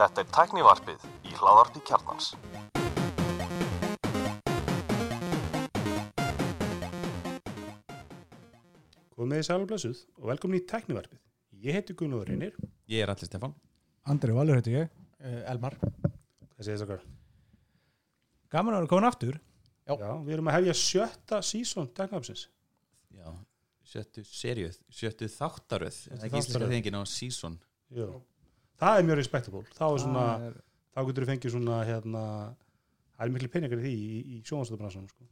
Þetta er tæknivarpið í hláðarpi kjarnans. Komið þið sæl og blessuð og velkomin í tæknivarpið. Ég heiti Gunnar Reynir. Ég er allir Stefán Andri Valur heiti ég uh, Elmar Hvað segir þess okkar? Gaman að vera komin aftur Já. Já, við erum að hefja sjötta sísón tæknivarpsins. Já, sjöttu serið, sjöttu þáttaröð Það er ekki íslenska þengin á season Já. Það er mjög respektaból. Þá er er- þá getur við fengið svona, hérna, það er miklu peningar í því í, í sjónvarstöðubransanum, sko.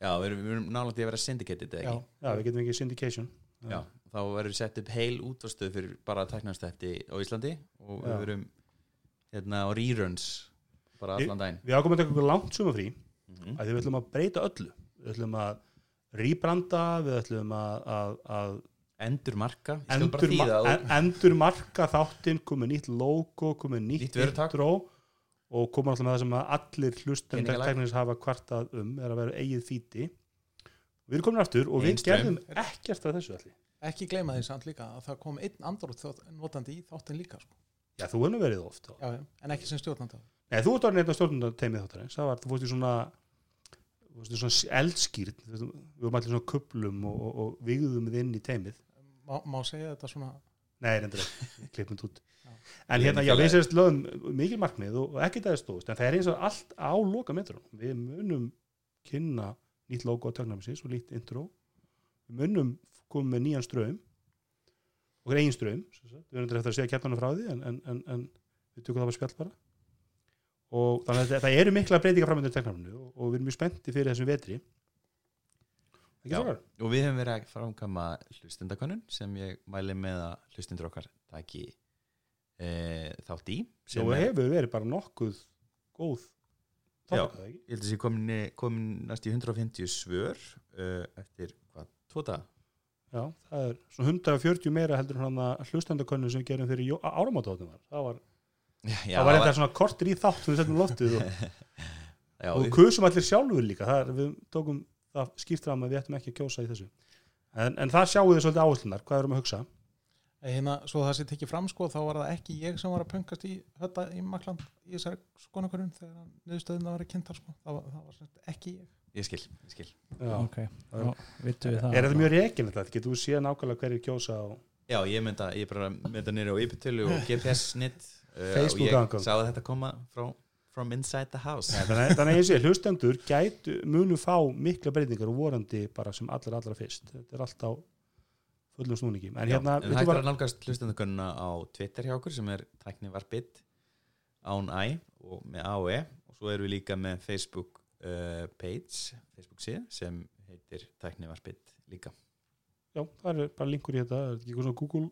Já, við erum, við erum nálægt í að vera syndicated eða Já, ekki Já, við getum fengið syndication. Já, þá verður sett upp heil útvarstöð fyrir bara tæknarstætti á Íslandi og Já. við verum hérna á reruns bara allan daginn Við ákomum að taka okkur langt sumafrí mm að því við ætlum að breyta öllu. Við ætlum að rýbranda, við ætlum að, að, að Endur marka, endur, ma og endur marka þáttinn, komið nýtt logo, komið nýtt, Nýtt intro og komið alltaf með það sem að allir hlustendur Peningalag. teknins hafa kvartað um er að vera eigið fíti. Við erum komin aftur og við gerðum ekkert af þessu allir ekki gleyma því samt líka að það kom einn andrótt notandi í þáttin líka sko. já, þú hefur nú verið oft þá. já, já, en ekki sem stjórnandi Nei, þú ert orðin einn af stjórnundar teimið þáttarins. Það var, þú fórst í svona eldskýrt við varum allir svona kuplum og, og, og vigðum við inn í teimið má, má segja þetta svona? Nei, reyndar ekki, klippum tút. En hérna, já, við sérst lögum mikil markmið og, og ekki það er stóðst en það er eins og allt á loka metrum við munum kynna nýtt logo á töknarmisins og nýtt intro. Við munum koma með nýjan eigin ströym sem sagt. við erum eftir að segja kjartanum frá því en, en, en, en við tökum það bara spjall bara. Og þannig að það, eru mikla breytingar framöndur töknarminu og, og við erum mjög spennti fyrir þessum vetri Já. og við hefum verið að framkama hlustendakönnun sem ég mæli með að hlustendur okkar taki e, þátt í og er- hefur verið bara nokkuð góð Já. ekki? ég held að sé komin, komin næst í 150 svör uh, eftir hvað, daga Já, það er svona 140 meira heldur hann að hlustendakönnu sem við gerum fyrir áramátóðum var. Það var, já, það var eitthvað svona kortir í þátt sem við settum í loftið og, já, og við- kusum allir sjálfur líka. Það er, við tókum það skýrt fram að við ættum ekki að kjósa í þessu. En, en það sjáum við svolítið áherslunar, hvað erum við að hugsa? hérna, svo það sé tekið fram sko, þá var það ekki ég sem var að pöngast í hötta í Makland í þessari skonakurinn þegar niðurstöðin að vera kynntar sko. það, var, það var ekki ég ég skil, ég skil Já. Ok, þá vittum við það Er þetta mjög reikilegt þetta? Getur þú séð nákvæmlega hverju kjósa og... já, ég mynda, ég bara mynda nýri á ypirtölu og GPS snitt uh, Facebook og ég sá að þetta koma frá from inside the house Nei, þannig, þannig að ég sé, hlustendur gætu, munu fá mikla breytingar og vorandi bara sem allra allra fyrst. Þetta er allt á fullum snúningi. En Já, hérna, en hægt er bara- að nálgast hlustendakönnuna á Twitter hjá okkur sem er tæknivarpitt án æ og með AOE og svo erum við líka með Facebook uh, page, Facebook síð sem heitir tæknivarpitt líka Já, það er bara linkur í þetta, er þetta ekki eitthvað svona Google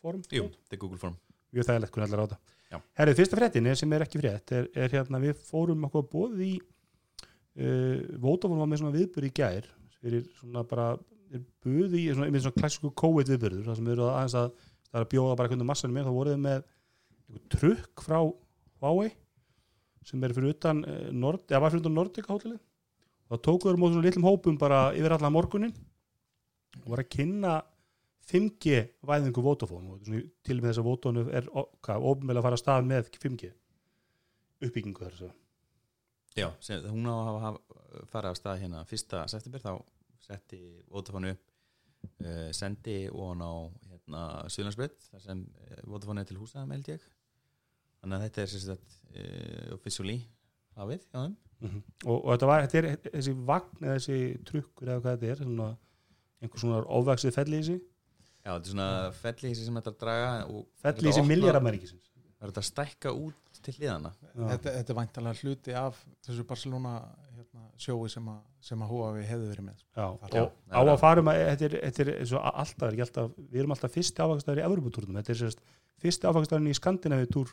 form? Jú, þetta er Google Form Mjög þægilegt hvernig allar á þetta. Herrið, fyrsta fréttin er sem er ekki frétt, er, er hérna við fórum okkur bóðið í uh, Vodafone var með svona viðbyrð í gær fyrir svona bara buði í svona, svona klassíku COVID viðbyrður það sem eru að aðeins að það er að bjóða bara hvernig massanum er, þá voruð þið með trukk frá Huawei sem er fyrir utan uh, Nord, eða var fyrir utan Nordica hótelið. Og það tókuður mót svona litlum hópum bara yfir allan morgunin og var að kynna 5G væðingu Vodafone og svona til og með þess að Vodafone er ofnvel að fara að stað með 5G uppbyggingu þar svo. Já, sem, hún á að fara af stað hérna fyrsta september þá setti Vodafone upp uh, sendi og hann á hérna, Suðlandsbreytt þar sem uh, Vodafone er til húsa með ég. Þannig að þetta er sagt uh, officially hafið hjá þeim. Og, og þetta var, þetta er þessi vagn eða þessi trukkur eða hvað þetta er svona, einhver svona ofvaksið felli í sig Já, þetta er svona felli sem þetta er að draga opna- miljardamæringisins Það er þetta að stækka út til hliðana þetta, þetta er væntalega hluti af þessu Barcelona hérna, sjói sem að, sem að Huawei hefði verið með sko. Já, Já, og á að fara um að þetta er, þetta er eins og alltaf, er alltaf, við erum alltaf fyrsti áfangstæður í Evropatúrnum, þetta er sérst fyrsti áfangstæðurinn í Skandinavíu túr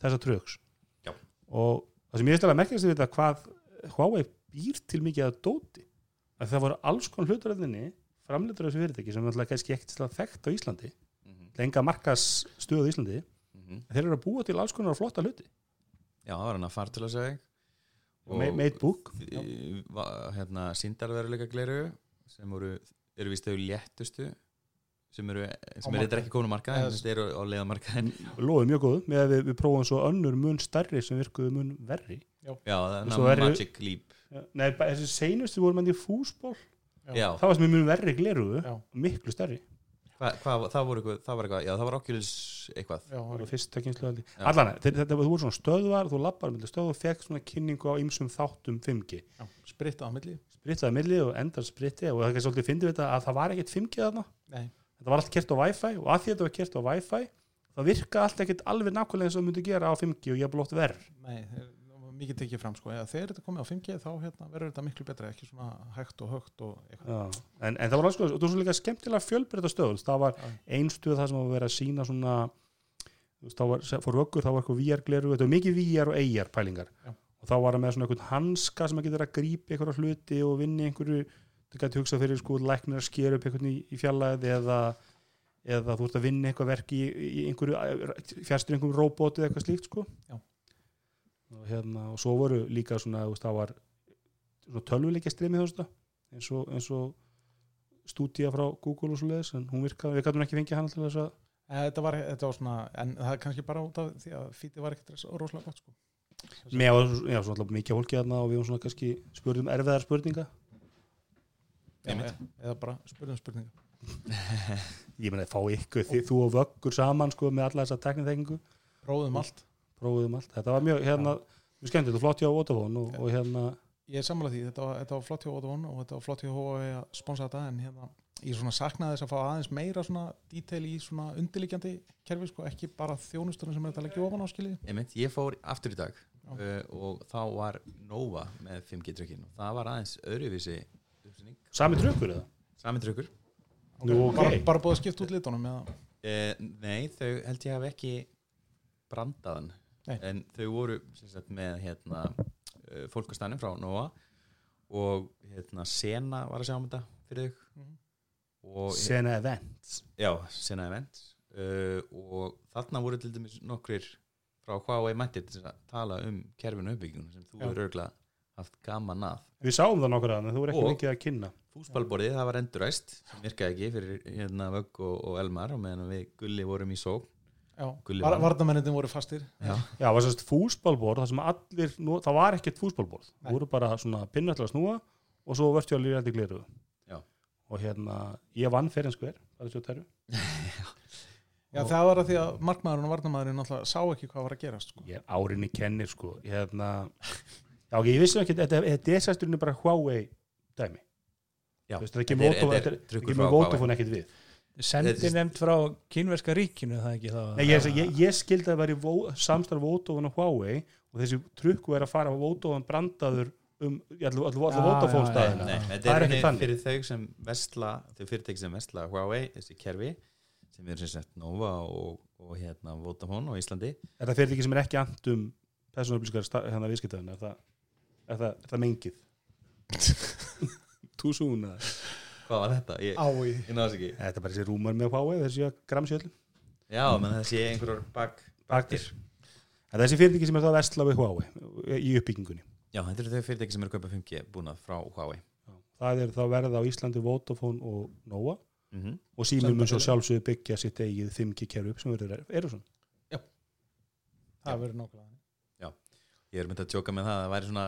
þessa trögs Já. og það sem ég veist alveg merkjast við þetta hvað Huawei býr til mikið að dóti. Að það voru alls konar hlutaröðinni framleitur þessu fyrirtæki sem alltaf kannski ekkert til að þekkt á Íslandi mm -hmm. lenga markas stöðu í Íslandi þeir eru að búa til alls konar flotta hluti. Já, það var hann að fara til að segja Ma- made book. Í- hérna, síndarveruleika gleru sem voru, eru vist þau léttustu sem eru, sem eru þetta ekki komin á markað en þetta eru á leiðamarkað Lóðið mjög góð með að við, við prófum svo önnur mun stærri sem virkuðu mun verri. Já, það Svo er eru- Magic Leap. Nei, þessi seinustu voru með því fúsból já, það var sem mun verri gleruðu miklu stærri. Hva, hvað, það voru eitthvað, það var eitthvað, já það var Oculus eitthvað. Já, það var fyrsta kynslu allir Já. allan, þetta, voru svona stöðvar þú lappar með stöð og fekk svona kynningu á ymsum þáttum 5G já, spritta á milli. Sprittaði milli og endar spritti og það er ekki svolítið fyndið þetta að það var ekkert 5G þarna. Nei. þetta var allt kert á Wi-Fi og að því þetta var kert á Wi-Fi það virka allt ekkert alveg nákvæmlega eins og það myndi gera á 5G og ég hef blótt verð Nei, mikið tekið fram sko. Eða þegar þetta komið á 5G þá hérna, verður þetta miklu betra ekki svona hægt og högt og eitthvað en, en það var alls sko, og þú svo líka skemmtilega fjölbreyta stöð það var Já. ein stöð það sem var verið að sína svona þá var, fór ökkur, þá var eitthvað VR gleru, þetta var mikið VR og AR pælingar Já. og þá var það með svona eitthvað hanska sem að geta að grípa einhverja hluti og vinni einhverju, það gæti hugsað fyrir sko læknir að skera upp einhvern í, í fjallæð eða, eða þú ert að vinna eitthvað verk í, í einhverju fjastur einhverjum róbóti eða eitthvað slíkt sko Já. Og hérna, og svo voru líka svona, þú veist, það var svona tölvuleikja streymi þú veist það eins og, eins og stúdía frá Google og svo leiðis en hún virkaði, við gætum ekki fengið hann til þess að Eh, Þetta var, þetta var svona, en það er kannski bara út af því að fítið var ekkert rosalega gott sko. með og já, svona alltaf mikið fólki þarna og við höfum svona kannski spurðum erfiðar spurninga. Já, eða, eða bara spurðum spurninga. Ég meina fá ykkur, þið, þú og vöggur saman sko með alla þessa tekniþekkingu Prófum allt prófuðum allt, þetta var mjög hérna, mjög skemmtilegt og flott hjá Vodafone og, og hérna Ég er sammála því, þetta var, þetta var flott hjá Vodafone og þetta var flott hjá Huawei að sponsa þetta en hérna, ég svona saknaði þess að fá aðeins meira svona detail í svona undirliggjandi kerfi sko, ekki bara þjónusturinn sem er að leggja ofan á skilið Einmitt, ég fór aftur í dag uh, og þá var Nova með 5G trökkin og það var aðeins öðruvísi sami trökkur eða? sami trökkur Nú, ok. bara, bara búið að skipta út litunum eða, uh, Nei, þau held ég hafi ekki brandaðan Nei. en þau voru sem sagt, með hérna, uh, fólkastænum frá Nova og hérna, Sena var að sjá um þetta fyrir þau Mhm. og Sena Events. Já, Sena Event uh, og þarna voru til dæmis nokkrir frá Huawei mættir til að tala um kerfinu uppbyggjum sem þú eru örgulega haft gaman að við sáum það nokkur að en þú voru ekki mikið að kynna. Fúsballborðið, það var enduræst sem virkaði ekki fyrir hérna Vögg og, og Elmar og meðan við Gulli vorum í sók já, Gulli var, vann. varnamennindin voru fastir. Já, það var sérst fúsbálborð það sem allir, nú, það var ekkert fúsbálborð Nei. það voru bara svona pinna til að snúa og svo vörstjóðlega í gliru og hérna, ég vann fyrir en skver það er svo terru Já, Og- það var að því að markmaðurinn og varnamæðurinn náttúrulega sá ekki hvað var að gerast sko. ég er árinni kennir sko. Hérna, já, ég vissi ekki þetta, þetta er sérsturinni bara Huawei dæmi. Já. Þetta er ekki Þetta þetta þetta. Vodafone ekkert við Sendi er- nefnt frá kínverska ríkinu það ekki þá? Nei, ég, ég, ég skildi að það væri Vo- samstarf Vodafone og Huawei og þessi trukku er að fara á Vodafone brandaður um staðina Nei, það er er ekki þannig. fyrir þau sem vestla þau fyrirtæki sem vestla Huawei, þessi kerfi sem eru sem sagt Nova og, og hérna Vodafone á Íslandi. Er það fyrir ekki sem er ekki andum persónuupplýsingar hérna viðskiptaðin er það, er það, er það mengið? Too soon eða? Hvað var þetta? Ég, Ái, ég náðs ekki. Þetta er bara þessi rúmar með Huawei þessi gramsjöld Já, menn það sé einhverjur bak baktir en þessi fyrirtæki sem er það að vestla við Huawei í uppbyggingunni. Já, þetta eru þau fyrirtæki sem eru að kaupa 5G búnað frá Huawei. Það er þá verða á Íslandi Vodafone og Nova. Mm -hmm. og símum mun svo Sambandið. sjálfsögðu byggja sitt eigið 5G kerfi upp sem verður Ericsson. Það verður nákvæmlega Ég er myndið að tjóka með það að það væri svona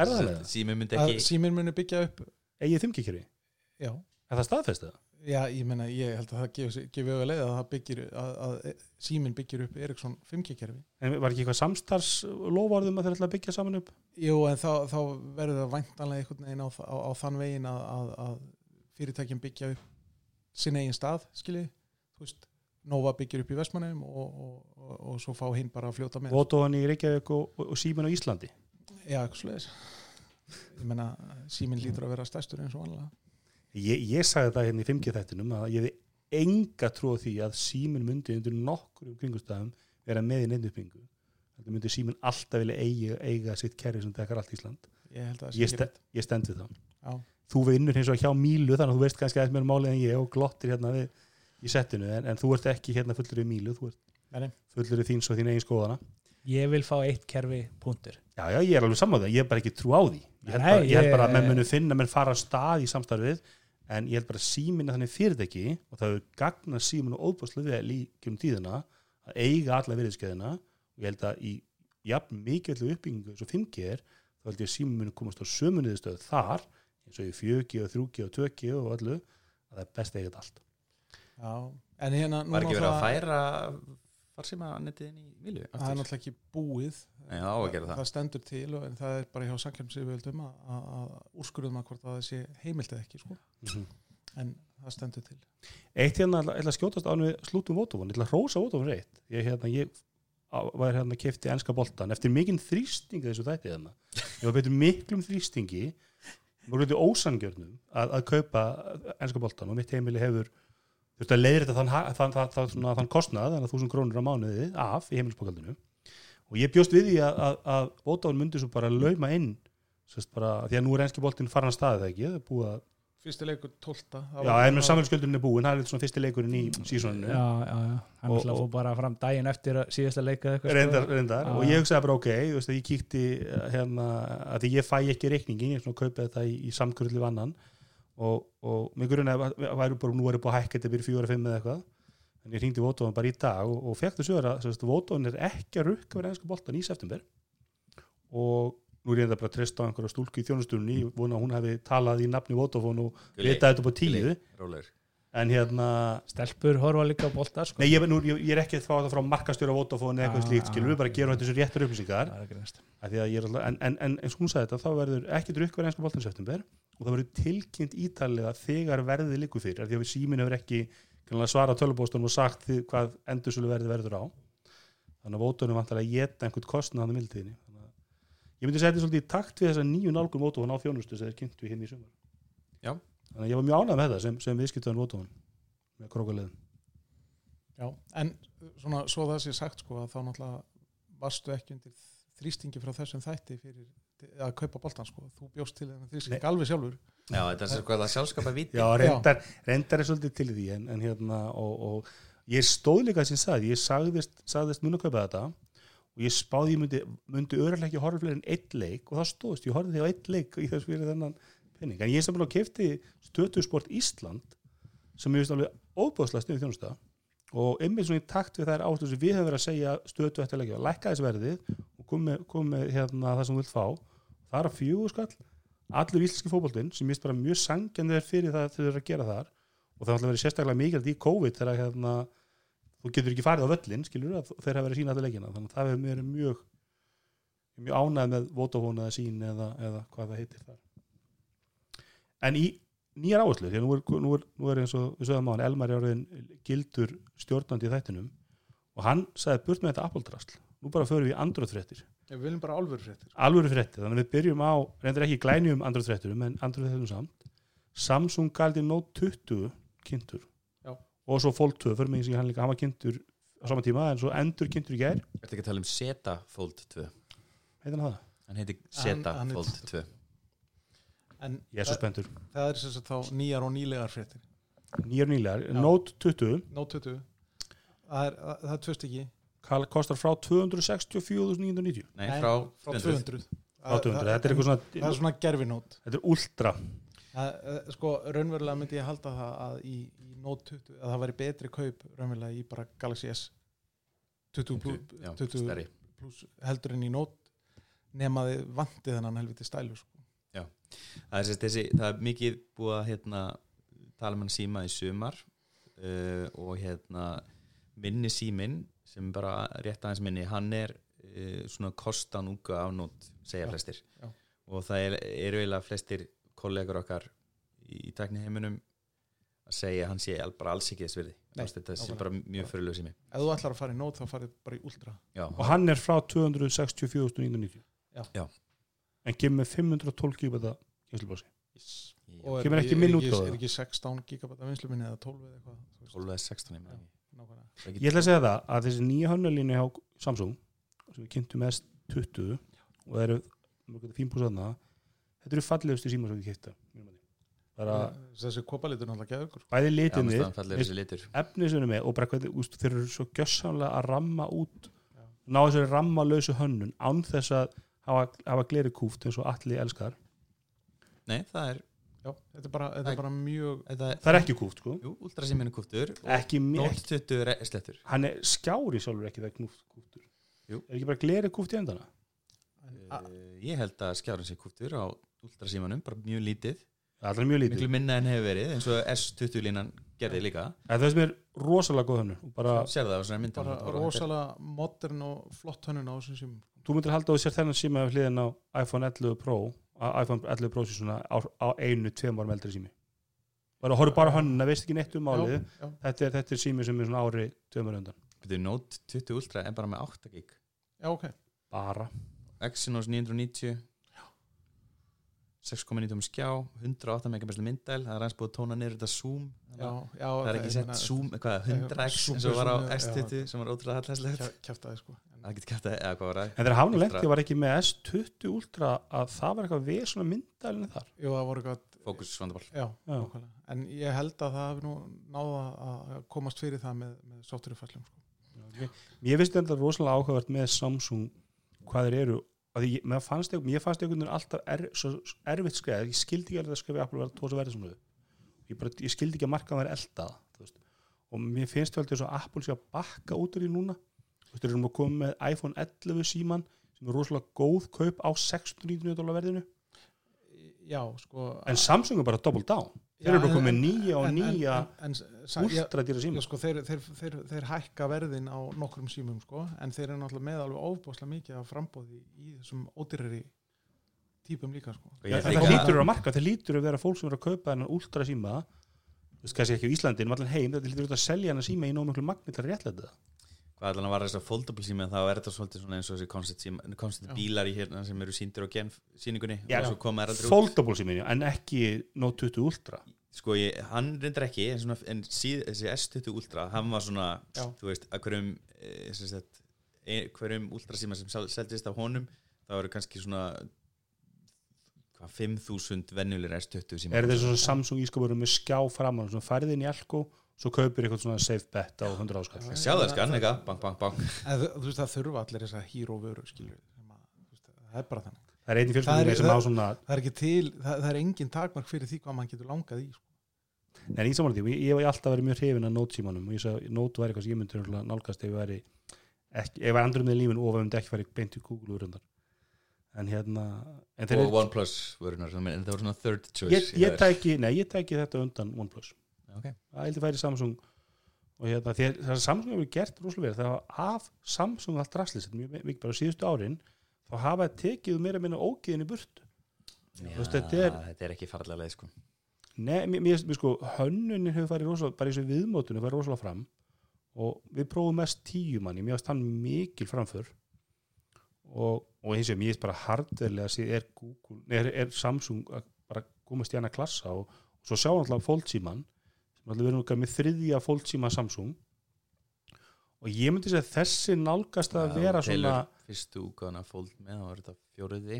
er það? Sími myndi að ekki síminn muni byggja upp eigið 5G kerfi? Já, er það staðfestið? já ég meina ég held að það gefi, gefi auðvitað leið að það byggir að, að síminn byggir upp Eriksson 5G-kerfi En var ekki eitthvað samstars lofarðum að þeir ætla að byggja saman upp? Jú, en þá, þá verður það væntanlega einhvern veginn á, á, á þann veginn að, að, að fyrirtækjum byggja upp sinn eigin stað, skiljið þú veist, Nova byggir upp í Vestmannum og, og, og, og svo fá hinn bara að fljóta með. Vodafone í Reykjavík og, og, og símin á Íslandi? Já, eitthvað sluðis Ég meina, síminn lítur að vera stærstur eins og vanlega ég, ég sagði þetta hérna í 5G þættinum að ég hefði enga trú á því að símin myndi undir nokkur um kringustæðum vera með í nefnupingu þetta myndi símin alltaf vilja eiga, eiga sitt kerfi sem tekar allt Ísland. Ég held að það sé ég, ekki ste, rétt. ég stend við það Já, þú vinnur hins vegar hjá Mílu þannig að þú veist kannski aðeins meira málið en ég og glottir hérna við, í settinu en, en þú ert ekki hérna fullur í Mílu þú ert Nei, nei. fullur í þín svo þín eigin skoðana. Ég vil fá eitt kerfi punktur. Já, já, ég er alveg saman það, ég er bara ekki trú á því. Ég held, Nei, bara, ég held ég- bara að menn munu finna menn fara á stað í samstarfið en ég held bara að síminn er þannig fyrirtæki og það hefur gagnað síminn og óbúslega vel í kjörnum tíðina að eiga alla virðiskeiðina og ég held að í jafn mikilvæglu uppbyggingu eins og 5G er þá held ég að síminn muni komast á sömuniðistöð þar eins og í 4G og 3G og 2G og öllu að það er best að eiga þetta allt. Já, en hérna Var ekki verið að færa farsíma nettið inn í milju það er náttúrulega ekki búið. Nei, það á að gera það. það stendur til og en það er bara hjá samkjörnsiðvöldum að, að, að úrskurðum að hvort að það sé heimilt eða ekki sko. en það stendur til. Eitt hérna, ég ætla að skjótast án við slútum Vótofón, ég ætla að rósa Vótofón reitt ég, hérna, ég var hérna kefti enska boltan eftir mikinn þrýsting þessu þætti hérna. Ég var betur miklum þrýstingi voru þetta ósangjörnum að, að kaupa enska boltan og mitt heimili hefur þurft að leiðir þetta þann, þann, þann, þann, þann, þann kostnað þannig að þúsund krónur á mánuði af í heimilisbókaldinu og ég bjóst við því að, að, að Vótofón myndi svo bara lauma inn sérst bara, því að nú er enski boltin farin að staði það ekki, það er búið að fyrsti leikur 12 Já, en með samfélagsgjöldurinn er búin, það er svona fyrsti leikurinn í sísoninu, já, já, já, hann ætla að fór bara fram daginn eftir að síðasta leika eitthvað, sko. reyndar, reyndar. Og ég hugsaði bara ok, þú veist, að ég kíkti eh, hérna, að því ég fæ ekki reikningi ég svona kaupið þetta í, í samkvörli vannan og, og mig grunni að væri bara, nú er búið að hækka þetta byrja fjóra fimm eða eitthvað. En ég hringdi Vótofan bara í dag og, og fekk þessu að Vótofan er ekki að rukka verið ennsku boltan í september. Og nú er ég þetta bara að treysta á einhverja stúlku í þjónustunni, ég vona að hún hefði talað í nafni Vótofan og vitaði þetta upp á tíu. en hérna stelpur horfa líka á bolta sko. Nei, ég, nú, ég, ég er ekki að fá það frá markastjóra Vodafone eða eitthvað Ah, slíkt, skilur. Við bara gerum þetta þessu réttur upplýsingar. Það er ekki næst af því að ég er alltaf, en, en, en eins og hún sagði þetta þá verður ekki drukkverð einska boltan september og það verður tilkynnt ítalega þegar verðið liggur fyrir, af því að við símin hefur ekki svara tölubóstunum og sagt því hvað endursölu verði verður á. Þannig að Vodafone vantar að geta einhvern kostnað þannig að ég myndi setja svolítið í takt við þessa nýju nálgun Vodafone á þjónustu sem þeir kynntu hinn í sumar. Já. þannig að ég var mjög ánægð með þetta sem, sem viðskiptaðan Vodafone með krókulegðin Já, en svona svo það sé sagt sko að þá náttúrulega varstu ekki undir þrýstingi frá þessum þætti fyrir að kaupa boltan sko, þú bjóst til þennan þrýsting alveg sjálfur. Já, þetta er svo það sjálfskapa viti. Já, reyndar, reyndar er svolítið til því en, en hérna og, og ég stóð líka sem sagði, ég sagðist, sagðist mun að kaupa þetta og ég spáði ég myndi, myndi öðrulega ekki horfa fleiri en eitt leik og það stóðst, ég horfði því á eitt leik í þess fyrir þennan penning, en ég sem bara kefti stötusport Ísland sem ég veist alveg óbúðslega sniðu þjónusta og einmitt svona í takt við þær áherslu sem við höfum verið að segja stötu eftir leikja, lækka þessi verðið og kom með, kom hérna, það sem þú vilt fá það er að fjögur skall allur íslenski fótboltinn sem mist bara mjög sangjan þeir fyrir það þeir eru að gera þar. Og það ætla að vera sérstaklega mikilvægt í COVID þegar hérna, þú getur ekki farið á völlin skilur að þeir hafa verið sína allir leikina. Þannig að það mér mjög mjög ánægð með Vodafone eða sín eða, eða hvað það heitir þar. En í nýjar áherslu því að nú er, nú er, nú er eins og við sögum á hann Elmar orðin gildur stjórnandi í þættinum og hann sagði burt með þetta Apple drasl nú bara förum við fréttir Við viljum bara álfur fréttir alvöru fréttir, þannig að við byrjum á reyndar ekki glænjum Android frétturum en Android frétturum samt. Samsung galdi Note 20 kynntur Já. og svo Fold 2 fyrir mig sem hann líka, hann var kynntur á sama tíma en svo endur kynntur í gær. Ertu ekki að tala um Zeta Fold 2 heitir hann það? Hann heiti Zeta Fold 2 En Ég er svo spenntur. það er sem sagt þá nýjar og nýlegar fréttir. Nýjar nýlegar, Já. Note 20 Note 20 Það er, það er tvö stykki. kal- kostar frá 264.990 Nei, frá frá 200 200 frá 200, þetta er eitthvað Það er svona svona gerfinót þetta er ultra. Sko, raunverulega myndi ég halda það að í, í Note 20 að það væri betri kaup raunverulega í bara Galaxy S 20 plus, Já, 20 stærri. plus heldur en í Note nema þið vandi þennan helviti stælu sko. það er, þessi, það er mikið búið að hérna, tala um hann síma í sumar uh, og hérna minni símin sem bara rétt aðeins minni, hann er uh, svona kostan úga af nót segja Já, flestir. já. og það er, eru eiginlega flestir kollegar okkar í, í tækniheiminum að segja að hann sé al- bara alls ekki þess virði. Þetta sé bara mjög fyrirlega sími. Ef þú ætlar að fara í Note þá farið bara í Ultra. Já, og hann er frá 264.990 Já. Já. en kemur með 512 gigabæta kynslubási og Kemur ekki minn er, útgáfa? er ekki 16 gigabæta vinslu minni eða 12 eða eitthvað þú veist, 12 eða 16 ég nákvæmlega. Það Ég ætla að segja það að þessi nýja hönnulínu hjá Samsung sem við kynntum mest 20 og það eru þetta eru fallegustu símar sem við kynnta bara þessi kopalitur náttúrulega geður bæði litinni finnst það fallegur þessi litur efnið sem er með og bara hvernig úst, þeir eru svo gjössamlega að ramma út Já. ná þessari rammalausu hönnun án þess að hafa, hafa gleri kúft eins og allir elskar. Nei, það er já, þetta er bara, þetta er bara mjög Þetta, það er ekki kúft sko. Jú, ultrasiminu kúftur. Og ekki, ekki 20 re- slettur. Hann er skjári sjálfur ekki það knúft kúftur. Jú. er ekki bara gleri kúft í endana uh, Ég held að skjárin sé kúftur á ultrasimanum, bara mjög lítið. Það er mjög lítið. Miklu minna en hefur verið eins og S20 línan gerði líka. En það sem er rosalega góð hönnur og bara, Sér það á svona myndan bara rosalega modern og flott hönnun á þessum símum þú myndir halda á þér þennan síma hliðin á iPhone 11 Pro iPhone 11 Pro svona á, á einu, tveim árum eldri sími. Bara horfðu bara á hönnuna, veist ekki neitt um já. þetta er, þetta er sími sem er svona ári, tveim árum undan Byrju, Note 20 Ultra er bara með 8 gig. Já, ok. Bara, Exynos 990 6,9 skjá 108 megapixel myndæl það er aðeins búið að tóna niður þetta zoom. Já, já, það er ekki sett zoom, hvað, 100x eins og var á S20 sem var ótrúlega sko En- það getur kæft að, eða hvað var það en þegar hafna Ultra. lendi var ekki með S20 Ultra að það var eitthvað við svona myndælinu þar jú, það voru eitthvað fókus vandabál já, Já. nákvæmlega. en ég held að það hefur nú náða að komast fyrir það með, með softwarefæslum sko. Mér finnst þetta rosalega áhugavert með Samsung hvað þeir eru að ég, mér fannst einhvern mér fannst einhvern veginn alltaf er, erfitt skreð ég skildi ekki að skrifa Apple var tósa verið svona ég, bara, ég skildi ekki að markaðan væri eldað og mér finnst þess að Apple sé að bakka út úr því núna þú veist, þeir eru að koma með iPhone 11 síman sem er rosalega góð kaup á 699 dólar verðinu. Já, sko en Samsung er bara double down. Þeir eru bara komið með nýja og nýja dýra Já, síma. sko, þeir, þeir, þeir, þeir hækka verðin á nokkrum símum sko, en þeir eru náttúrulega með alveg ofbáslega mikið af frambóði í þessum ódýrari típum líka sko. Líka- lítur að marka, það lítur að vera fólk sem eru að kaupa þennan ultra síma þú veist kannski ekki á Íslandi en um allan heim, þetta lítur að selja hennar síma í nóg miklu magni til að réttlega þetta hvað allan var þess að foldable sími þá er þetta svolítið eins og þessi síma, Já. bílar í hérna sem eru síndir á síningunni Já. og svo koma þær aldrei út foldable sími, en ekki Note 20 Ultra sko ég, hann reyndar ekki en, svona, en síð, þessi S20 Ultra hann var svona, Já. þú veist, að hverjum e, e, hverjum Ultra síma sem sel- seldist af honum það eru kannski svona hvað, 5000 venjulir S20 síma er þetta svona Samsung ískapur með skjá framan svona færið inn í Elko, svo kaupir eitthvað svona safe bet á 100 áskall sjá það skan, eitthvað, bang, bang, bang. En þú, veist það þurfa allir þess að vöru að, þú veist, það er bara þannig. Það er einnig er- sem á svona það er ekki til, það, það er engin takmark fyrir því hvað mann getur langað í sko. en í samanlega því, ég hef alltaf verið mjög hrifin að Note símanum og ég sagði, Note væri eitthvað sem ég myndi nálgast ef ég væri ekki, ef ég væri andur með lífin og ef ég myndi ekki verið beint í Google úrundar en hérna en og OnePlus vörunar, en það voru svona third choice ég, ég, tæki, nei, ég tæki þetta undan OnePlus Ok. það heldur færi Samsung. Og hérna, að það Samsung hefur gert rosalega vel, það hafa af Samsung allt rastlýst, mjög mikið bara síðustu árin þá hafa það tekið meira minna ógiðin í Já, veist, þetta er- þetta er ekki farlega leið sko. Nei, mér, mér, mér sko, hönnunin hefur farið rosalega, bara í þessu viðmótunum farið rosalega fram. Og við prófum mest tíu manni, mér varst hann mikil framför. Og, og eins og mér er bara hardverlega að sé er er, er Samsung að bara komast í hana klassa og, og svo sjá alltaf fólksíman sem alltaf verður með þriðja fólksíma Samsung. Og ég myndi segja að þessi nálgast að vera svona fyrstu úgáðan að fóld með það var þetta fjóruði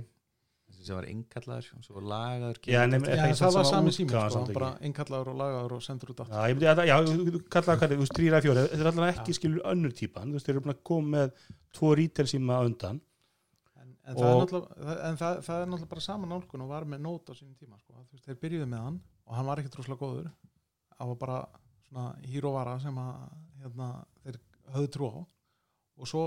þessi sem var innkallaður og svo var lagaður Já, en- Já, það það, var sama sami útgáfa sko, bara innkallaður og lagaður og sendur út Já, ég myndi að, já, kallaði hvað, þú veist, þrýra fjóri, þetta er alltaf ekki skilur önnur típan, þú veist, þeir eru búin að koma með tvo retail síma undan. En, en, það, er Og- náttúrulega- en það, það er náttúrulega bara sama nálgun og var með nót á sínum tíma sko. Þeir byrjuðu með hann og hann var ekkert rúslega góður það var bara svona híróvara sem að hérna, þeir höfðu trú á. Og svo